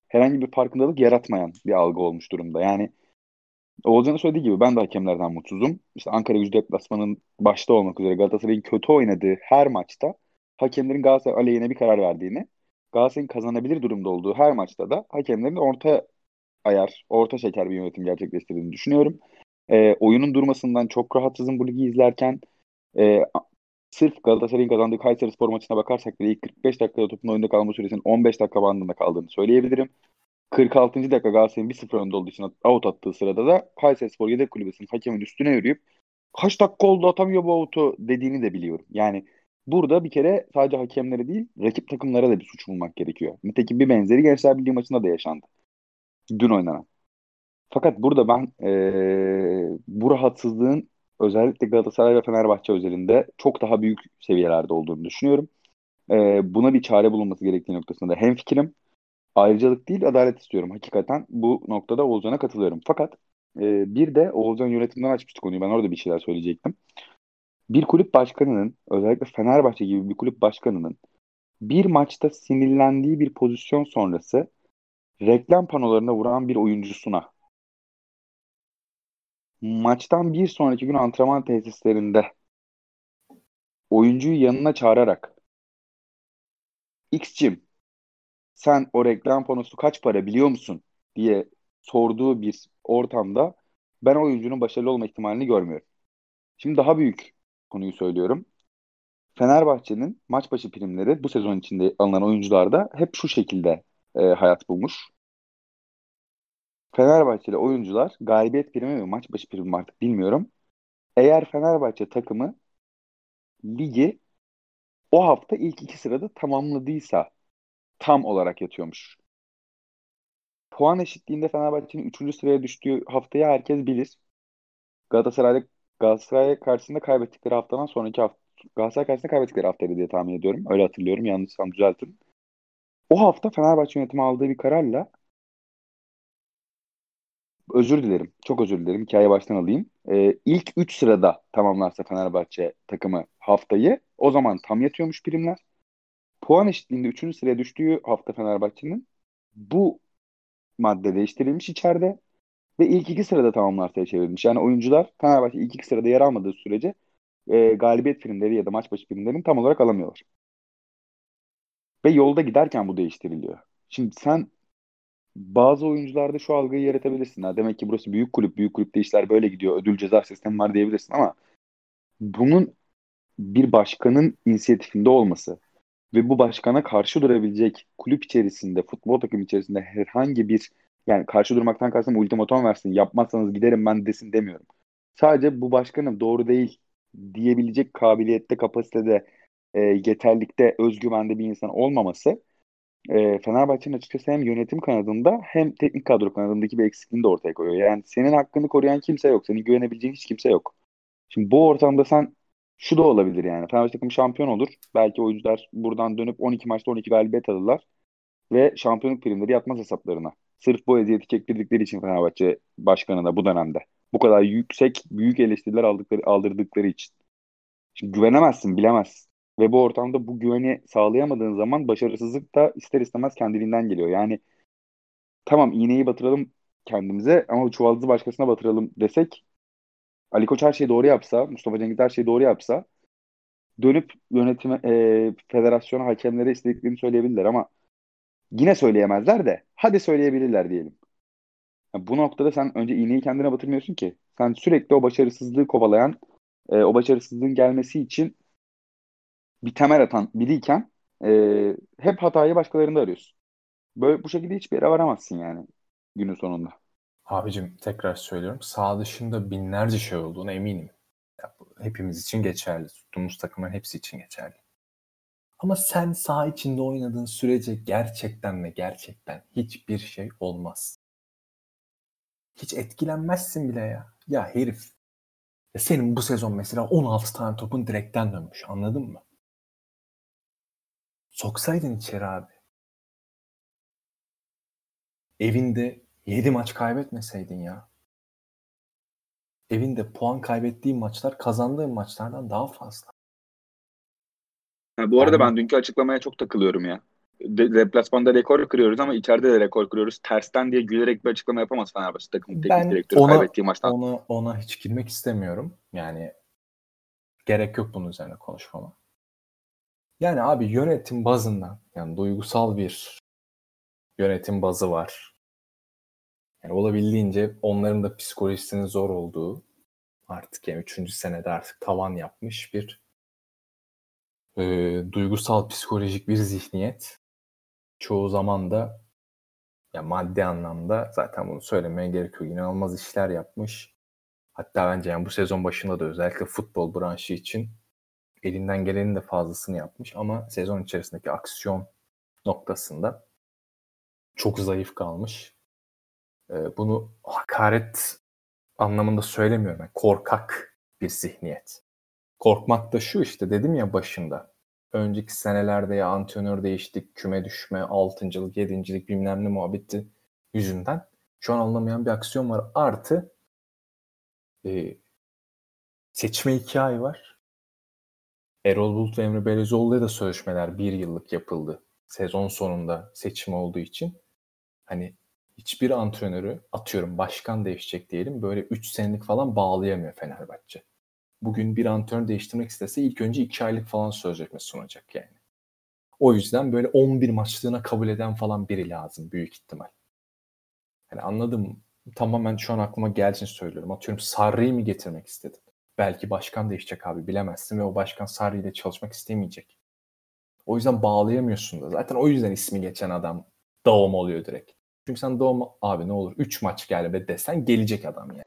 herhangi bir farkındalık yaratmayan bir algı olmuş durumda. Yani Oğuzcan'ın söylediği gibi ben de hakemlerden mutsuzum. İşte Ankara gücü deplasmanın başta olmak üzere Galatasaray'ın kötü oynadığı her maçta hakemlerin Galatasaray aleyhine bir karar verdiğini, Galatasaray'ın kazanabilir durumda olduğu her maçta da hakemlerin orta ayar, orta şeker bir yönetim gerçekleştirdiğini düşünüyorum. E, oyunun durmasından çok rahatsızım bu ligi izlerken. E, sırf Galatasaray'ın kazandığı Kayseri Spor maçına bakarsak bile ilk 45 dakikada topun oyunda kalma süresinin 15 dakika bandında kaldığını söyleyebilirim. 46. dakika Galatasaray'ın 1-0 önde olduğu için out attığı sırada da Kayseri Spor yedek kulübesinin hakemin üstüne yürüyüp kaç dakika oldu atamıyor bu out'u dediğini de biliyorum. Yani burada bir kere sadece hakemlere değil rakip takımlara da bir suç bulmak gerekiyor. Nitekim bir benzeri Gençler Birliği maçında da yaşandı. Dün oynanan. Fakat burada ben ee, bu rahatsızlığın özellikle Galatasaray ve Fenerbahçe özelinde çok daha büyük seviyelerde olduğunu düşünüyorum. E, buna bir çare bulunması gerektiği noktasında hem fikrim ayrıcalık değil adalet istiyorum. Hakikaten bu noktada Oğulcan'a katılıyorum. Fakat e, bir de Oğulcan yönetimden açmıştık konuyu. Ben orada bir şeyler söyleyecektim. Bir kulüp başkanının özellikle Fenerbahçe gibi bir kulüp başkanının bir maçta sinirlendiği bir pozisyon sonrası reklam panolarına vuran bir oyuncusuna maçtan bir sonraki gün antrenman tesislerinde oyuncuyu yanına çağırarak X'cim sen o reklam panosu kaç para biliyor musun diye sorduğu bir ortamda ben oyuncunun başarılı olma ihtimalini görmüyorum. Şimdi daha büyük konuyu söylüyorum. Fenerbahçe'nin maç başı primleri bu sezon içinde alınan oyuncularda hep şu şekilde e, hayat bulmuş. Fenerbahçeli oyuncular galibiyet primi mi maç başı primi mi artık bilmiyorum. Eğer Fenerbahçe takımı ligi o hafta ilk iki sırada tamamladıysa tam olarak yatıyormuş. Puan eşitliğinde Fenerbahçe'nin 3. sıraya düştüğü haftayı herkes bilir. Galatasaray'da Galatasaray karşısında kaybettikleri haftadan sonraki hafta Galatasaray karşısında kaybettikleri haftaydı diye tahmin ediyorum. Öyle hatırlıyorum. Yanlışsam düzeltin. O hafta Fenerbahçe yönetimi aldığı bir kararla özür dilerim. Çok özür dilerim. Hikaye baştan alayım. Ee, ilk 3 sırada tamamlarsa Fenerbahçe takımı haftayı o zaman tam yatıyormuş primler. Puan eşitliğinde 3. sıraya düştüğü hafta Fenerbahçe'nin bu madde değiştirilmiş içeride ve ilk iki sırada tamamlarsa çevrilmiş. Yani oyuncular Fenerbahçe ilk iki sırada yer almadığı sürece e, galibiyet primleri ya da maç başı primlerini tam olarak alamıyorlar. Ve yolda giderken bu değiştiriliyor. Şimdi sen bazı oyuncularda şu algıyı yaratabilirsin. Ha, demek ki burası büyük kulüp, büyük kulüpte işler böyle gidiyor. Ödül ceza sistemi var diyebilirsin ama bunun bir başkanın inisiyatifinde olması ve bu başkana karşı durabilecek kulüp içerisinde, futbol takım içerisinde herhangi bir yani karşı durmaktan kastım ultimatom versin, yapmazsanız giderim ben desin demiyorum. Sadece bu başkanım doğru değil diyebilecek kabiliyette, kapasitede, e, yeterlikte, özgüvende bir insan olmaması e, Fenerbahçe'nin açıkçası hem yönetim kanadında hem teknik kadro kanadındaki bir eksikliğini de ortaya koyuyor. Yani senin hakkını koruyan kimse yok. Senin güvenebileceğin hiç kimse yok. Şimdi bu ortamda sen şu da olabilir yani. Fenerbahçe takımı şampiyon olur. Belki oyuncular buradan dönüp 12 maçta 12 galibiyet alırlar. Ve şampiyonluk primleri yatmaz hesaplarına. Sırf bu eziyeti çektirdikleri için Fenerbahçe başkanına bu dönemde. Bu kadar yüksek, büyük eleştiriler aldıkları, aldırdıkları için. Şimdi güvenemezsin, bilemezsin. Ve bu ortamda bu güveni sağlayamadığın zaman başarısızlık da ister istemez kendiliğinden geliyor. Yani tamam iğneyi batıralım kendimize ama çuvaldızı başkasına batıralım desek Ali Koç her şeyi doğru yapsa, Mustafa Cengiz her şeyi doğru yapsa dönüp yönetime, e, federasyona, hakemlere istediklerini söyleyebilirler ama yine söyleyemezler de hadi söyleyebilirler diyelim. Yani bu noktada sen önce iğneyi kendine batırmıyorsun ki. Sen sürekli o başarısızlığı kovalayan, e, o başarısızlığın gelmesi için bir temel atan biriyken e, hep hatayı başkalarında arıyorsun. Böyle bu şekilde hiçbir yere varamazsın yani günün sonunda. Abicim tekrar söylüyorum. Sağ dışında binlerce şey olduğunu eminim. Ya, hepimiz için geçerli. Tuttuğumuz takımın hepsi için geçerli. Ama sen sağ içinde oynadığın sürece gerçekten ve gerçekten hiçbir şey olmaz. Hiç etkilenmezsin bile ya. Ya herif. Ya senin bu sezon mesela 16 tane topun direkten dönmüş. Anladın mı? Soksaydın içeri abi. Evinde 7 maç kaybetmeseydin ya. Evinde puan kaybettiğin maçlar kazandığın maçlardan daha fazla. Ha, bu arada yani... ben dünkü açıklamaya çok takılıyorum ya. De, deplasmanda rekor kırıyoruz ama içeride de rekor kırıyoruz. Tersten diye gülerek bir açıklama yapamaz Fenerbahçe takımın teknik direktörü ona, kaybettiği maçtan. Ona, ona hiç girmek istemiyorum. Yani gerek yok bunun üzerine konuşmama. Yani abi yönetim bazından yani duygusal bir yönetim bazı var. Yani olabildiğince onların da psikolojisinin zor olduğu artık yani 3. senede artık tavan yapmış bir e, duygusal psikolojik bir zihniyet. Çoğu zaman da ya maddi anlamda zaten bunu söylemeye gerek yok. İnanılmaz işler yapmış. Hatta bence yani bu sezon başında da özellikle futbol branşı için elinden gelenin de fazlasını yapmış ama sezon içerisindeki aksiyon noktasında çok zayıf kalmış. Ee, bunu hakaret anlamında söylemiyorum. Yani korkak bir zihniyet. Korkmak da şu işte dedim ya başında. Önceki senelerde ya antrenör değiştik, küme düşme, altıncılık, yedincilik bilmem ne muhabbeti yüzünden şu an anlamayan bir aksiyon var. Artı e, seçme hikaye var. Erol Bulut ve Emre Belezoğlu'ya da sözleşmeler bir yıllık yapıldı. Sezon sonunda seçim olduğu için. Hani hiçbir antrenörü atıyorum başkan değişecek diyelim böyle 3 senelik falan bağlayamıyor Fenerbahçe. Bugün bir antrenör değiştirmek istese ilk önce 2 aylık falan sözleşme sunacak yani. O yüzden böyle 11 maçlığına kabul eden falan biri lazım büyük ihtimal. Yani anladım. Tamamen şu an aklıma geldiğini söylüyorum. Atıyorum Sarri'yi mi getirmek istedim? belki başkan değişecek abi bilemezsin ve o başkan Sarri ile çalışmak istemeyecek. O yüzden bağlayamıyorsun da. Zaten o yüzden ismi geçen adam Doğum oluyor direkt. Çünkü sen Doğum abi ne olur 3 maç gel be desen gelecek adam yani.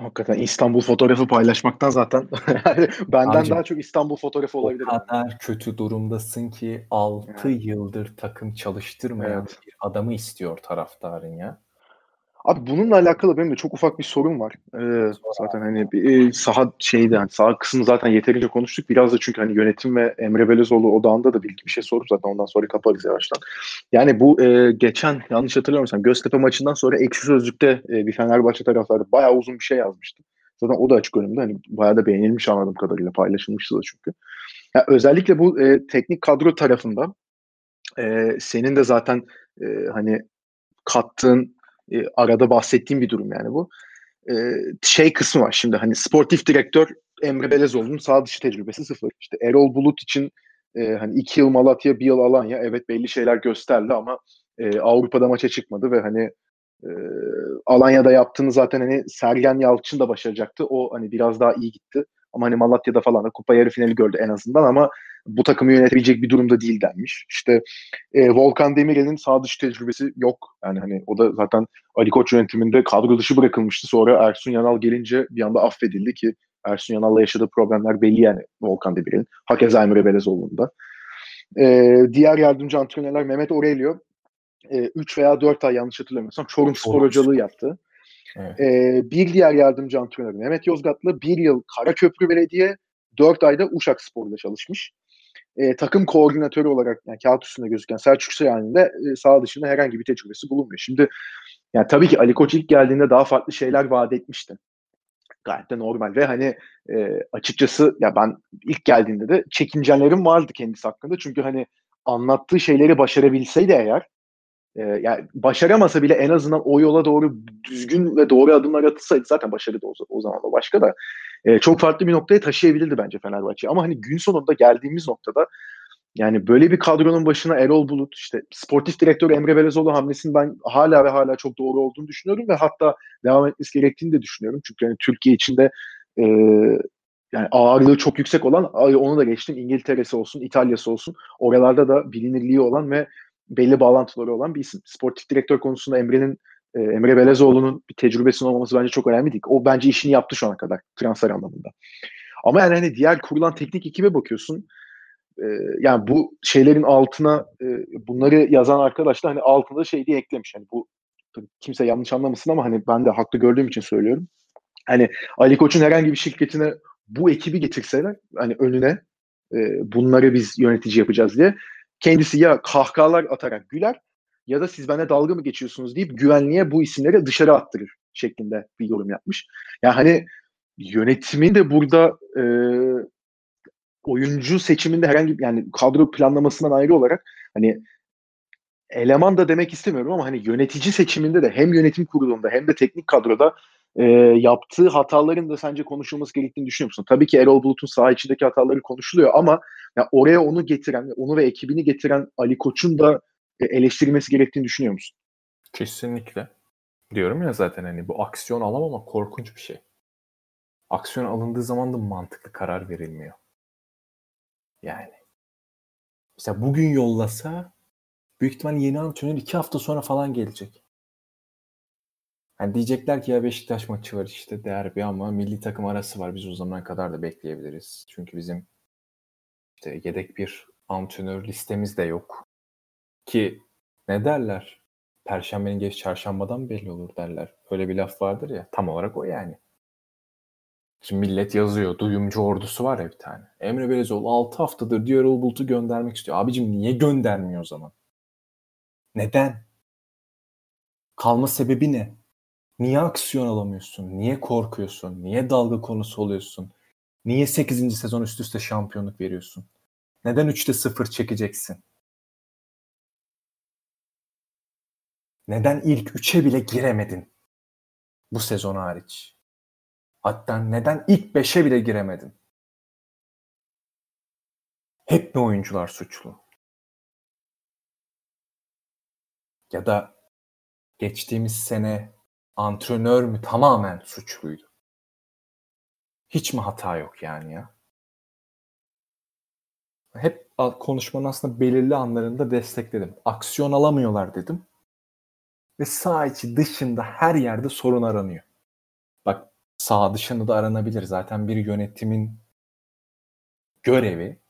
Hakikaten İstanbul fotoğrafı paylaşmaktan zaten *laughs* benden Abicim, daha çok İstanbul fotoğrafı olabilir. O kadar kötü durumdasın ki 6 yani. yıldır takım çalıştırmayan evet. bir adamı istiyor taraftarın ya. Abi bununla alakalı benim de çok ufak bir sorun var. Ee, zaten hani bir, e, saha şeydi yani saha kısmını zaten yeterince konuştuk. Biraz da çünkü hani yönetim ve Emre Belezoğlu odağında da bir bir şey sorup zaten ondan sonra kaparız yavaştan. Yani bu e, geçen yanlış hatırlamıyorsam Göztepe maçından sonra Ekşi Sözlük'te e, bir Fenerbahçe taraftarı bayağı uzun bir şey yazmıştı. Zaten o da açık önümde. Hani bayağı da beğenilmiş anladığım kadarıyla paylaşılmıştı da çünkü. Ya özellikle bu e, teknik kadro tarafında e, senin de zaten e, hani kattığın e, arada bahsettiğim bir durum yani bu. E, şey kısmı var şimdi hani sportif direktör Emre Belezoğlu'nun sağ dışı tecrübesi sıfır. İşte Erol Bulut için e, hani iki yıl Malatya bir yıl Alanya evet belli şeyler gösterdi ama e, Avrupa'da maça çıkmadı ve hani e, Alanya'da yaptığını zaten hani Sergen Yalçın da başaracaktı. O hani biraz daha iyi gitti. Ama hani Malatya'da falan da kupa yarı finali gördü en azından ama bu takımı yönetebilecek bir durumda değil denmiş. İşte e, Volkan Demirel'in sağ dışı tecrübesi yok. Yani hani o da zaten Ali Koç yönetiminde kadro dışı bırakılmıştı. Sonra Ersun Yanal gelince bir anda affedildi ki Ersun Yanal'la yaşadığı problemler belli yani Volkan Demirel'in. Hakeza Emre Belezoğlu'nda. E, diğer yardımcı antrenörler Mehmet Aurelio 3 e, veya 4 ay yanlış hatırlamıyorsam Çorum Spor hocalığı yaptı. Evet. E, bir diğer yardımcı antrenör Mehmet Yozgatlı bir yıl Karaköprü Belediye, 4 ayda Uşak Spor'da çalışmış. E, takım koordinatörü olarak yani kağıt üstünde gözüken Selçuk Sayan'ın da e, sağ dışında herhangi bir tecrübesi bulunmuyor. Şimdi yani tabii ki Ali Koç ilk geldiğinde daha farklı şeyler vaat etmişti. Gayet de normal ve hani e, açıkçası ya ben ilk geldiğinde de çekincenlerim vardı kendisi hakkında. Çünkü hani anlattığı şeyleri başarabilseydi eğer e, yani başaramasa bile en azından o yola doğru düzgün ve doğru adımlar atılsaydı zaten başarı da o, o zaman da başka da e, çok farklı bir noktaya taşıyabilirdi bence Fenerbahçe. Ama hani gün sonunda geldiğimiz noktada yani böyle bir kadronun başına Erol Bulut, işte sportif direktör Emre Belezoğlu hamlesinin ben hala ve hala çok doğru olduğunu düşünüyorum ve hatta devam etmesi gerektiğini de düşünüyorum. Çünkü yani Türkiye içinde e, yani ağırlığı çok yüksek olan onu da geçtim İngiltere'si olsun, İtalya'sı olsun oralarda da bilinirliği olan ve belli bağlantıları olan bir isim. Sportif direktör konusunda Emre'nin e, Emre Belezoğlu'nun bir tecrübesinin olması bence çok önemli değil. O bence işini yaptı şu ana kadar transfer anlamında. Ama yani hani diğer kurulan teknik ekibe bakıyorsun. E, yani bu şeylerin altına e, bunları yazan arkadaşlar hani altında şey diye eklemiş. Hani bu kimse yanlış anlamasın ama hani ben de haklı gördüğüm için söylüyorum. Hani Ali Koç'un herhangi bir şirketine bu ekibi getirseler hani önüne e, bunları biz yönetici yapacağız diye kendisi ya kahkahalar atarak güler ya da siz bana dalga mı geçiyorsunuz deyip güvenliğe bu isimleri dışarı attırır şeklinde bir yorum yapmış. Yani hani yönetimin de burada e, oyuncu seçiminde herhangi yani kadro planlamasından ayrı olarak hani eleman da demek istemiyorum ama hani yönetici seçiminde de hem yönetim kurulunda hem de teknik kadroda e, yaptığı hataların da sence konuşulması gerektiğini düşünüyor musun? Tabii ki Erol Bulut'un saha içindeki hataları konuşuluyor ama ya oraya onu getiren, onu ve ekibini getiren Ali Koç'un da e, eleştirilmesi gerektiğini düşünüyor musun? Kesinlikle. Diyorum ya zaten hani bu aksiyon alamama korkunç bir şey. Aksiyon alındığı zaman da mantıklı karar verilmiyor. Yani. Mesela bugün yollasa büyük ihtimal yeni antrenör iki hafta sonra falan gelecek. Yani diyecekler ki ya Beşiktaş maçı var işte derbi ama milli takım arası var. Biz o zamana kadar da bekleyebiliriz. Çünkü bizim işte yedek bir antrenör listemiz de yok. Ki ne derler? Perşembenin geç çarşambadan belli olur derler. Öyle bir laf vardır ya. Tam olarak o yani. Şimdi millet yazıyor. Duyumcu ordusu var ya bir tane. Emre Belezoğlu 6 haftadır diyor Erol Bulut'u göndermek istiyor. Abicim niye göndermiyor o zaman? Neden? Kalma sebebi ne? Niye aksiyon alamıyorsun? Niye korkuyorsun? Niye dalga konusu oluyorsun? Niye 8. sezon üst üste şampiyonluk veriyorsun? Neden 3'te 0 çekeceksin? Neden ilk 3'e bile giremedin? Bu sezon hariç. Hatta neden ilk 5'e bile giremedin? Hep mi oyuncular suçlu? Ya da geçtiğimiz sene antrenör mü tamamen suçluydu? Hiç mi hata yok yani ya? Hep konuşmanın aslında belirli anlarında destekledim. Aksiyon alamıyorlar dedim. Ve sağ içi dışında her yerde sorun aranıyor. Bak sağ dışında da aranabilir. Zaten bir yönetimin görevi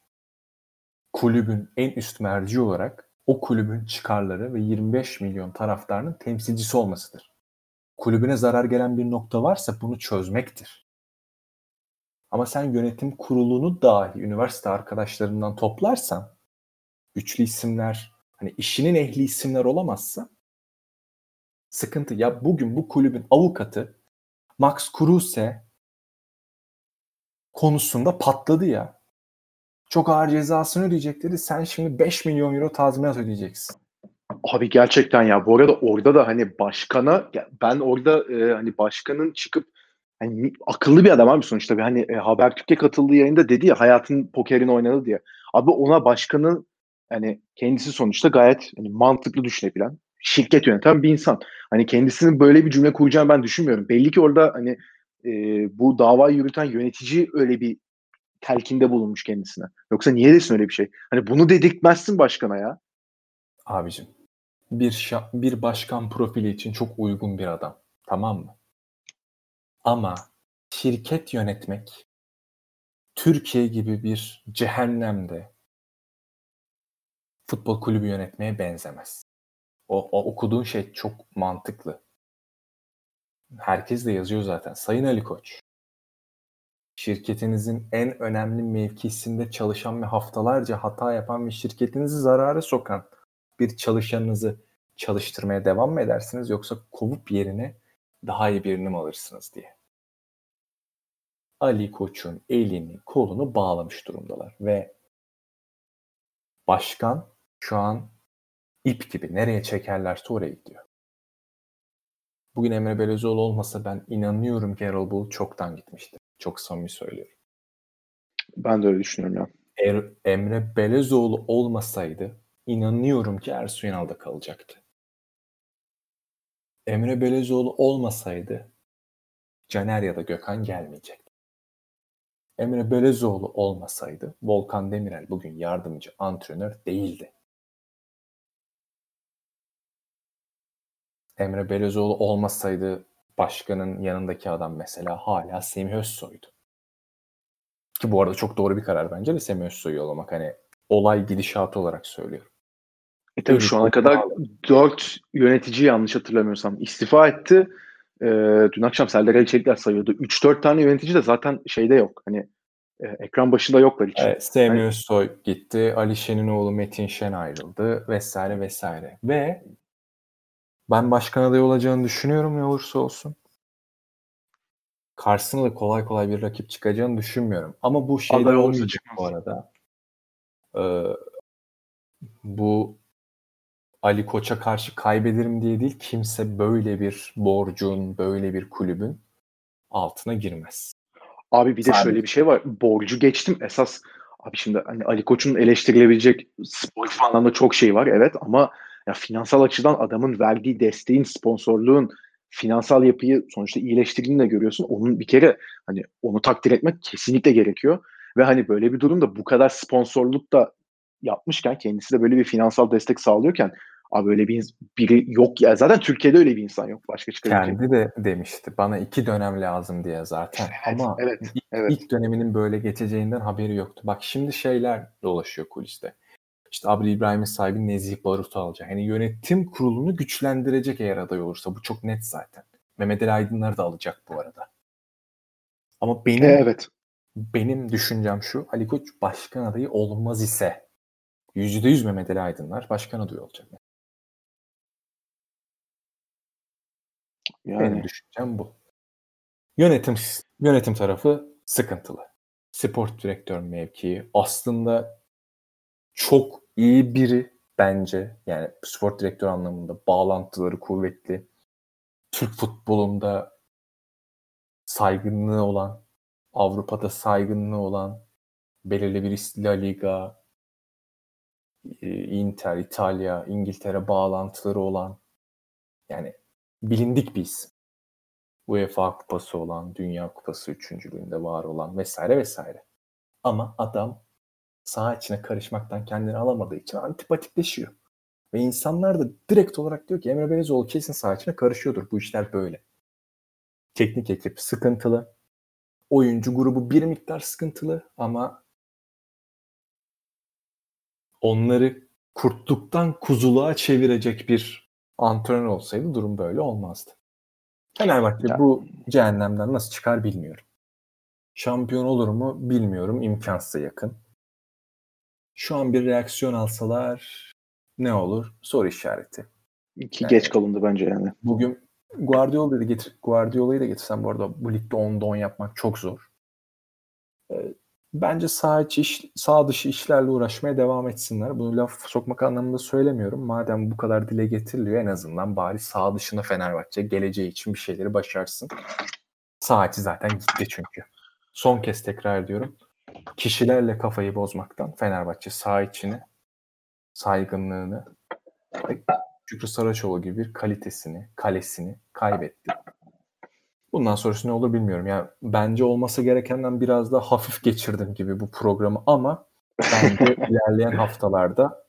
kulübün en üst merci olarak o kulübün çıkarları ve 25 milyon taraftarının temsilcisi olmasıdır. Kulübüne zarar gelen bir nokta varsa bunu çözmektir. Ama sen yönetim kurulunu dahi üniversite arkadaşlarından toplarsan güçlü isimler hani işinin ehli isimler olamazsa sıkıntı. Ya bugün bu kulübün avukatı Max Kruse konusunda patladı ya. Çok ağır cezasını ödeyecek dedi. Sen şimdi 5 milyon euro tazminat ödeyeceksin. Abi gerçekten ya. Bu arada orada da hani başkana ben orada e, hani başkanın çıkıp hani akıllı bir adam abi sonuçta. Bir hani e, Habertürk'e katıldığı yayında dedi ya hayatın pokerini oynadı diye. Abi ona başkanın yani kendisi sonuçta gayet hani mantıklı düşünebilen, şirket yöneten bir insan. Hani kendisinin böyle bir cümle kuracağını ben düşünmüyorum. Belli ki orada hani e, bu davayı yürüten yönetici öyle bir telkinde bulunmuş kendisine. Yoksa niye desin öyle bir şey? Hani bunu dedirtmezsin başkana ya. Abicim bir şa- bir başkan profili için çok uygun bir adam. Tamam mı? Ama şirket yönetmek Türkiye gibi bir cehennemde futbol kulübü yönetmeye benzemez. O, o okuduğun şey çok mantıklı. Herkes de yazıyor zaten. Sayın Ali Koç, şirketinizin en önemli mevkisinde çalışan ve haftalarca hata yapan ve şirketinizi zarara sokan bir çalışanınızı çalıştırmaya devam mı edersiniz yoksa kovup yerine daha iyi birini mi alırsınız diye. Ali Koç'un elini kolunu bağlamış durumdalar ve başkan şu an ip gibi nereye çekerlerse oraya gidiyor. Bugün Emre Belözoğlu olmasa ben inanıyorum ki Erol Bulut çoktan gitmişti. Çok samimi söylüyorum. Ben de öyle düşünüyorum ya. Er, Emre Belözoğlu olmasaydı inanıyorum ki Ersun Yanal'da kalacaktı. Emre Belözoğlu olmasaydı Caner ya da Gökhan gelmeyecekti. Emre Belözoğlu olmasaydı Volkan Demirel bugün yardımcı antrenör değildi. Emre Belözoğlu olmasaydı başkanın yanındaki adam mesela hala Semih Özsoy'du. Ki bu arada çok doğru bir karar bence de Semih Özsoy'u yollamak. Hani olay gidişatı olarak söylüyorum. E tabii şu ana kadar dört yönetici yanlış hatırlamıyorsam istifa etti. E, dün akşam Serdar Ali Çelikler sayıyordu. 3-4 tane yönetici de zaten şeyde yok. Hani e, ekran başında yoklar hiç. Evet, Semih yani, Özsoy gitti. Ali Şen'in oğlu Metin Şen ayrıldı vesaire vesaire. Ve ben başkan adayı olacağını düşünüyorum ne olursa olsun. Karşısına da kolay kolay bir rakip çıkacağını düşünmüyorum. Ama bu şeyler olmayacak bu arada. Ee, bu Ali Koç'a karşı kaybederim diye değil kimse böyle bir borcun, böyle bir kulübün altına girmez. Abi bir de Sadece. şöyle bir şey var. Borcu geçtim. Esas abi şimdi hani Ali Koç'un eleştirilebilecek spor anlamda çok şey var evet ama ya finansal açıdan adamın verdiği desteğin, sponsorluğun finansal yapıyı sonuçta iyileştirdiğini de görüyorsun. Onun bir kere hani onu takdir etmek kesinlikle gerekiyor. Ve hani böyle bir durumda bu kadar sponsorluk da yapmışken kendisi de böyle bir finansal destek sağlıyorken abi öyle bir biri yok ya zaten Türkiye'de öyle bir insan yok başka çıkabilecek. Kendi de demişti bana iki dönem lazım diye zaten evet, ama evet, ilk, evet. ilk döneminin böyle geçeceğinden haberi yoktu. Bak şimdi şeyler dolaşıyor kuliste. İşte Abri İbrahim'in sahibi Nezih Barut'u alacak. Yani yönetim kurulunu güçlendirecek eğer aday olursa. Bu çok net zaten. Mehmet Ali Aydınlar da alacak bu arada. Ama benim evet. benim düşüncem şu. Ali Koç başkan adayı olmaz ise %100 Mehmet Ali Aydınlar başkan adayı olacak. Yani. Benim düşüncem bu. Yönetim yönetim tarafı sıkıntılı. Sport direktör mevkii aslında çok iyi biri bence. Yani spor direktör anlamında bağlantıları kuvvetli. Türk futbolunda saygınlığı olan, Avrupa'da saygınlığı olan, belirli bir La Liga, e, Inter, İtalya, İngiltere bağlantıları olan yani bilindik bir isim. UEFA kupası olan, Dünya kupası üçüncülüğünde var olan vesaire vesaire. Ama adam saha içine karışmaktan kendini alamadığı için antipatikleşiyor. Ve insanlar da direkt olarak diyor ki Emre Belezoğlu kesin saha içine karışıyordur. Bu işler böyle. Teknik ekip sıkıntılı. Oyuncu grubu bir miktar sıkıntılı ama onları kurtluktan kuzuluğa çevirecek bir antrenör olsaydı durum böyle olmazdı. Fenerbahçe ya. bu cehennemden nasıl çıkar bilmiyorum. Şampiyon olur mu bilmiyorum. İmkansıza yakın. Şu an bir reaksiyon alsalar ne olur? Soru işareti. Ki yani, geç kalındı bence yani. Bugün Guardiola'yı da getir Guardiola'yı da getirsen bu arada bu ligde 10'da 10 yapmak çok zor. Ee, bence sağ içi sağ dışı işlerle uğraşmaya devam etsinler. Bunu laf sokmak anlamında söylemiyorum. Madem bu kadar dile getiriliyor en azından bari sağ dışına Fenerbahçe geleceği için bir şeyleri başarsın. Sağ içi zaten gitti çünkü. Son kez tekrar ediyorum. Kişilerle kafayı bozmaktan Fenerbahçe sağ içini, saygınlığını Şükrü Saraçoğlu gibi bir kalitesini, kalesini kaybetti. Bundan sonrası ne olur bilmiyorum. Yani bence olması gerekenden biraz da hafif geçirdim gibi bu programı ama bence *laughs* ilerleyen haftalarda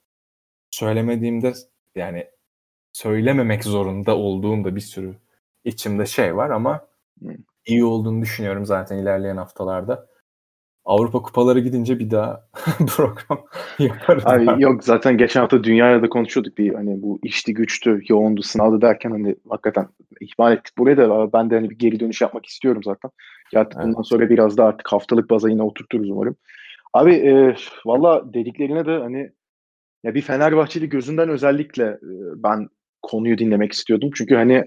söylemediğimde yani söylememek zorunda olduğum bir sürü içimde şey var ama iyi olduğunu düşünüyorum zaten ilerleyen haftalarda. Avrupa kupaları gidince bir daha *laughs* program yaparız. Abi yok zaten geçen hafta dünyayla da konuşuyorduk bir hani bu işti güçtü yoğundu sınavdı derken hani hakikaten ihmal ettik buraya da ben de hani bir geri dönüş yapmak istiyorum zaten. Ya evet. bundan sonra biraz da artık haftalık baza yine oturturuz umarım. Abi e, valla dediklerine de hani ya bir Fenerbahçeli gözünden özellikle e, ben konuyu dinlemek istiyordum. Çünkü hani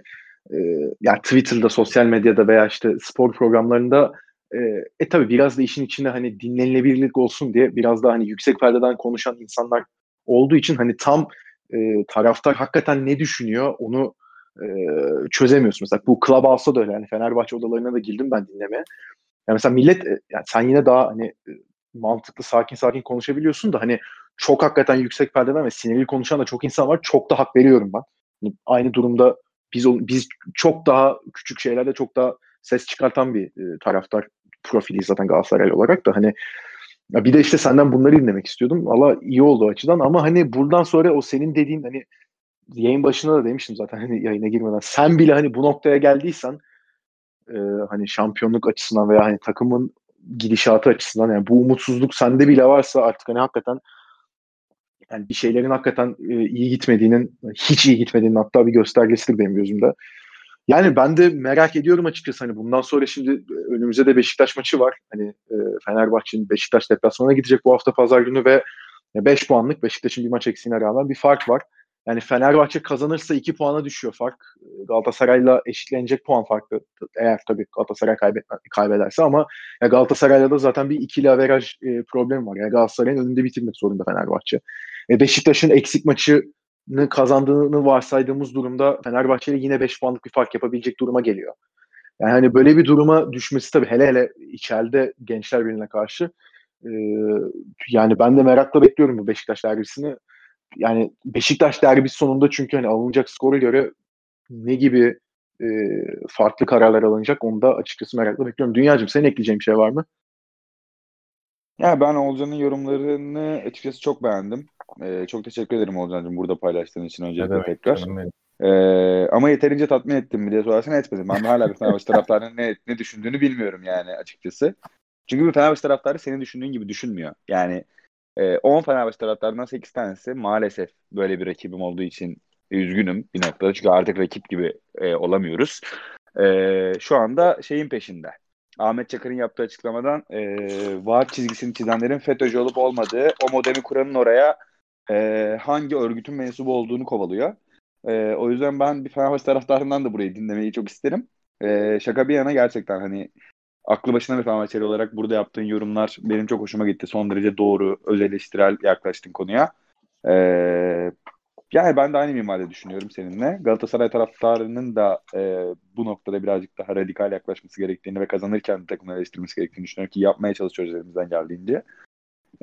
e, ya Twitter'da, sosyal medyada veya işte spor programlarında e, e tabi biraz da işin içinde hani dinlenilebilirlik olsun diye biraz da hani yüksek perdeden konuşan insanlar olduğu için hani tam e, taraftar hakikaten ne düşünüyor onu e, çözemiyorsun. Mesela bu Clubhouse'da da öyle. Yani Fenerbahçe odalarına da girdim ben dinlemeye. Yani mesela millet yani sen yine daha hani mantıklı sakin sakin konuşabiliyorsun da hani çok hakikaten yüksek perdeden ve sinirli konuşan da çok insan var. Çok da hak veriyorum ben. Yani aynı durumda biz biz çok daha küçük şeylerde çok daha ses çıkartan bir e, taraftar profili zaten Galatasaray olarak da hani ya bir de işte senden bunları dinlemek istiyordum. Valla iyi oldu açıdan ama hani buradan sonra o senin dediğin hani yayın başında da demiştim zaten hani yayına girmeden. Sen bile hani bu noktaya geldiysen e, hani şampiyonluk açısından veya hani takımın gidişatı açısından yani bu umutsuzluk sende bile varsa artık hani hakikaten yani bir şeylerin hakikaten e, iyi gitmediğinin hiç iyi gitmediğinin hatta bir göstergesidir benim gözümde. Yani ben de merak ediyorum açıkçası hani bundan sonra şimdi e, önümüzde de Beşiktaş maçı var. Hani e, Fenerbahçe'nin Beşiktaş deplasmana gidecek bu hafta pazar günü ve 5 puanlık Beşiktaş'ın bir maç eksiğine rağmen bir fark var. Yani Fenerbahçe kazanırsa 2 puana düşüyor fark. Galatasaray'la eşitlenecek puan farkı eğer tabii Galatasaray kaybet, kaybederse ama Galatasaray'la da zaten bir ikili averaj e, problemi var. Yani Galatasaray'ın önünde bitirmek zorunda Fenerbahçe. E, Beşiktaş'ın eksik maçını kazandığını varsaydığımız durumda Fenerbahçe yine 5 puanlık bir fark yapabilecek duruma geliyor. Yani hani böyle bir duruma düşmesi tabii hele hele içeride Gençler Birliği'ne karşı e, yani ben de merakla bekliyorum bu Beşiktaş derbisini yani Beşiktaş derbisi sonunda çünkü hani alınacak skora göre ne gibi e, farklı kararlar alınacak onu da açıkçası merakla bekliyorum. Dünyacığım senin ekleyeceğin bir şey var mı? Ya ben Olcan'ın yorumlarını açıkçası çok beğendim. Ee, çok teşekkür ederim Olcan'cığım burada paylaştığın için öncelikle evet, tekrar. Ee, ama yeterince tatmin ettim mi diye sorarsan etmedim. Ben hala bir Fenerbahçe taraftarının ne, ne düşündüğünü bilmiyorum yani açıkçası. Çünkü bir Fenerbahçe taraftarı senin düşündüğün gibi düşünmüyor. Yani e, 10 Fenerbahçe taraftarından 8 tanesi maalesef böyle bir rakibim olduğu için üzgünüm bir noktada. Çünkü artık rakip gibi e, olamıyoruz. E, şu anda şeyin peşinde. Ahmet Çakar'ın yaptığı açıklamadan e, vaat çizgisini çizenlerin FETÖ'cü olup olmadığı, o modemi kuranın oraya e, hangi örgütün mensubu olduğunu kovalıyor. E, o yüzden ben bir Fenerbahçe taraftarından da burayı dinlemeyi çok isterim. E, şaka bir yana gerçekten hani aklı başına bir Fenerbahçeli olarak burada yaptığın yorumlar benim çok hoşuma gitti. Son derece doğru, öz eleştirel yaklaştın konuya. Ee, yani ben de aynı minvalde düşünüyorum seninle. Galatasaray taraftarının da e, bu noktada birazcık daha radikal yaklaşması gerektiğini ve kazanırken takımları eleştirmesi gerektiğini düşünüyorum ki yapmaya çalışıyoruz elimizden geldiğince.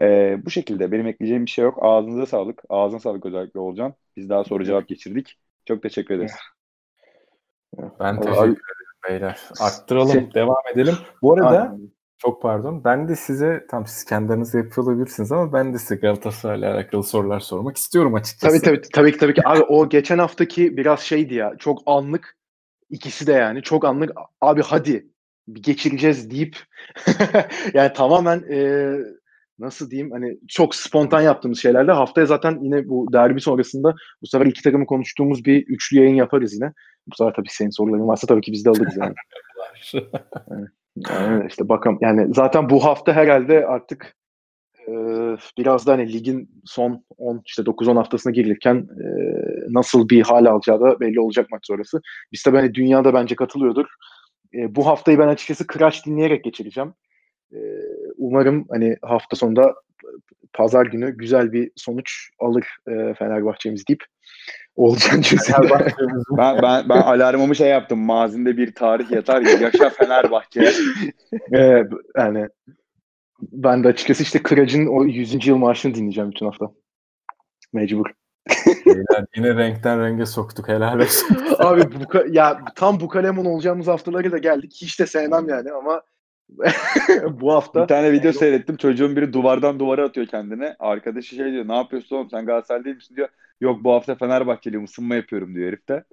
E, bu şekilde benim ekleyeceğim bir şey yok. Ağzınıza sağlık. Ağzına sağlık özellikle olacağım. Biz daha soru cevap geçirdik. Çok teşekkür ederiz. Ben teşekkür ederim beyler. Arttıralım, şey, devam edelim. Bu arada Aynen. çok pardon. Ben de size tam siz kendiniz yapıyor olabilirsiniz ama ben de size Galatasaray'la alakalı sorular sormak istiyorum açıkçası. Tabii tabii tabii ki tabii ki. Abi o geçen haftaki biraz şeydi ya. Çok anlık ikisi de yani çok anlık abi hadi bir geçireceğiz deyip *laughs* yani tamamen e, nasıl diyeyim hani çok spontan yaptığımız şeylerle haftaya zaten yine bu derbi sonrasında bu sefer iki takımı konuştuğumuz bir üçlü yayın yaparız yine. Bu sefer tabii senin soruların varsa tabii ki biz de alırız yani. *laughs* yani işte bakalım yani zaten bu hafta herhalde artık e, biraz da hani ligin son 10 işte 9-10 haftasına girilirken e, nasıl bir hal alacağı da belli olacak maç sonrası. Biz de hani dünyada bence katılıyordur. E, bu haftayı ben açıkçası Crash dinleyerek geçireceğim. E, umarım hani hafta sonunda pazar günü güzel bir sonuç alır e, Fenerbahçe'miz deyip Olcan ben, ben, ben alarmımı şey yaptım. Mazinde bir tarih yatar ya. Yaşa Fenerbahçe. ee, yani ben de açıkçası işte Kırac'ın o 100. yıl marşını dinleyeceğim bütün hafta. Mecbur. Beyler yine renkten renge soktuk helal olsun. Abi bu, ya tam bu kalemon olacağımız haftaları da geldik. Hiç de sevmem yani ama bu hafta. Bir tane video seyrettim. Çocuğun biri duvardan duvara atıyor kendine. Arkadaşı şey diyor. Ne yapıyorsun oğlum sen Galatasaray değil misin diyor. Yok bu hafta Fenerbahçeliyim ısınma yapıyorum diyor herif de.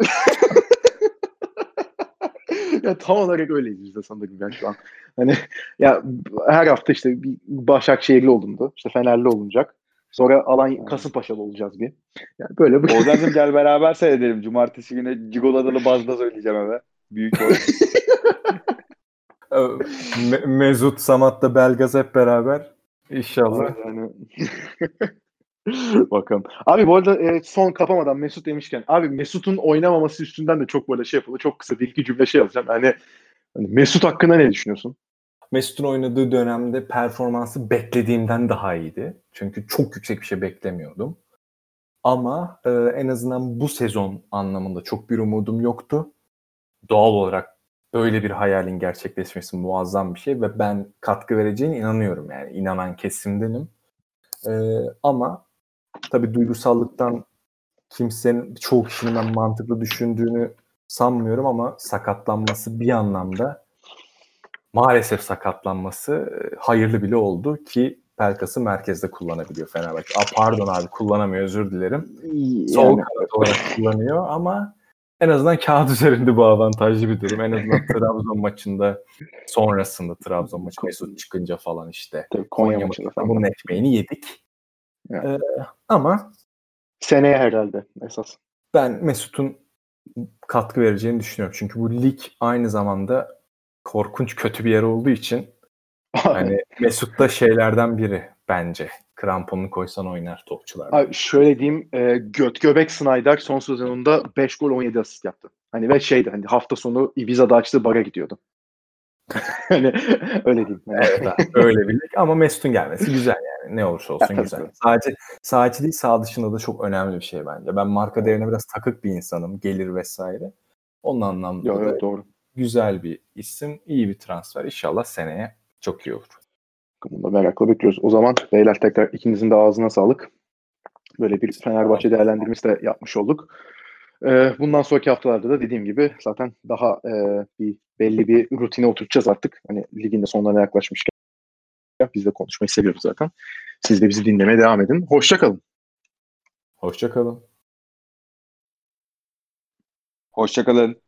*laughs* ya tam olarak öyleyiz biz de sanırım ben şu an. Hani ya her hafta işte bir Başakşehirli olundu. İşte Fenerli olunacak. Sonra alan Kasımpaşalı olacağız bir. Yani böyle bir... Oğuzhan'cığım gel beraber seyredelim. Cumartesi günü Cigoladalı bazda söyleyeceğim eve. Büyük. *laughs* Me- Mezut, Samat'la Belgaz hep beraber. İnşallah. Yani. *laughs* Bakalım. Abi bu arada e, son kapamadan Mesut demişken abi Mesut'un oynamaması üstünden de çok böyle şey yapıldı. Çok kısa bir iki cümle şey alacağım. Yani hani Mesut hakkında ne düşünüyorsun? Mesut'un oynadığı dönemde performansı beklediğimden daha iyiydi. Çünkü çok yüksek bir şey beklemiyordum. Ama e, en azından bu sezon anlamında çok bir umudum yoktu. Doğal olarak böyle bir hayalin gerçekleşmesi muazzam bir şey ve ben katkı vereceğine inanıyorum yani inanan kesimdenim. Ee, ama tabii duygusallıktan kimsenin çoğu kişinin ben mantıklı düşündüğünü sanmıyorum ama sakatlanması bir anlamda maalesef sakatlanması hayırlı bile oldu ki Pelkas'ı merkezde kullanabiliyor Fenerbahçe. Aa, pardon abi kullanamıyor özür dilerim. Yani, Sol kanat olarak kullanıyor ama en azından kağıt üzerinde bu avantajlı bir durum. En azından *laughs* Trabzon maçında sonrasında Trabzon maçı Mesut çıkınca falan işte Tabii, Konya, Konya maçında falan. Bunun ekmeğini yedik. Evet. Ee, ama seneye herhalde esas. Ben Mesut'un katkı vereceğini düşünüyorum. Çünkü bu lig aynı zamanda korkunç kötü bir yer olduğu için *laughs* hani Mesut da şeylerden biri bence. Kramponunu koysan oynar topçular. Abi şöyle diyeyim e, göt göbek Snyder son sezonunda 5 gol 17 asist yaptı. Hani ve şeydi hani hafta sonu Ibiza'da açtığı bara gidiyordu. *laughs* hani öyle diyeyim. Yani. *laughs* Evet, öyle bildik ama Mesut'un gelmesi güzel yani. Ne olursa olsun güzel. Sadece sadece değil sağ dışında da çok önemli bir şey bence. Ben marka değerine biraz takık bir insanım. Gelir vesaire. Onun anlamda Yo, evet, doğru. güzel bir isim. iyi bir transfer. İnşallah seneye çok iyi olur. Bunu da merakla bekliyoruz. O zaman beyler tekrar ikinizin de ağzına sağlık. Böyle bir Fenerbahçe değerlendirmesi de yapmış olduk. Ee, bundan sonraki haftalarda da dediğim gibi zaten daha e, bir belli bir rutine oturtacağız artık. Hani ligin de sonlarına yaklaşmışken biz de konuşmayı seviyoruz zaten. Siz de bizi dinlemeye devam edin. Hoşçakalın. Hoşçakalın. Hoşçakalın.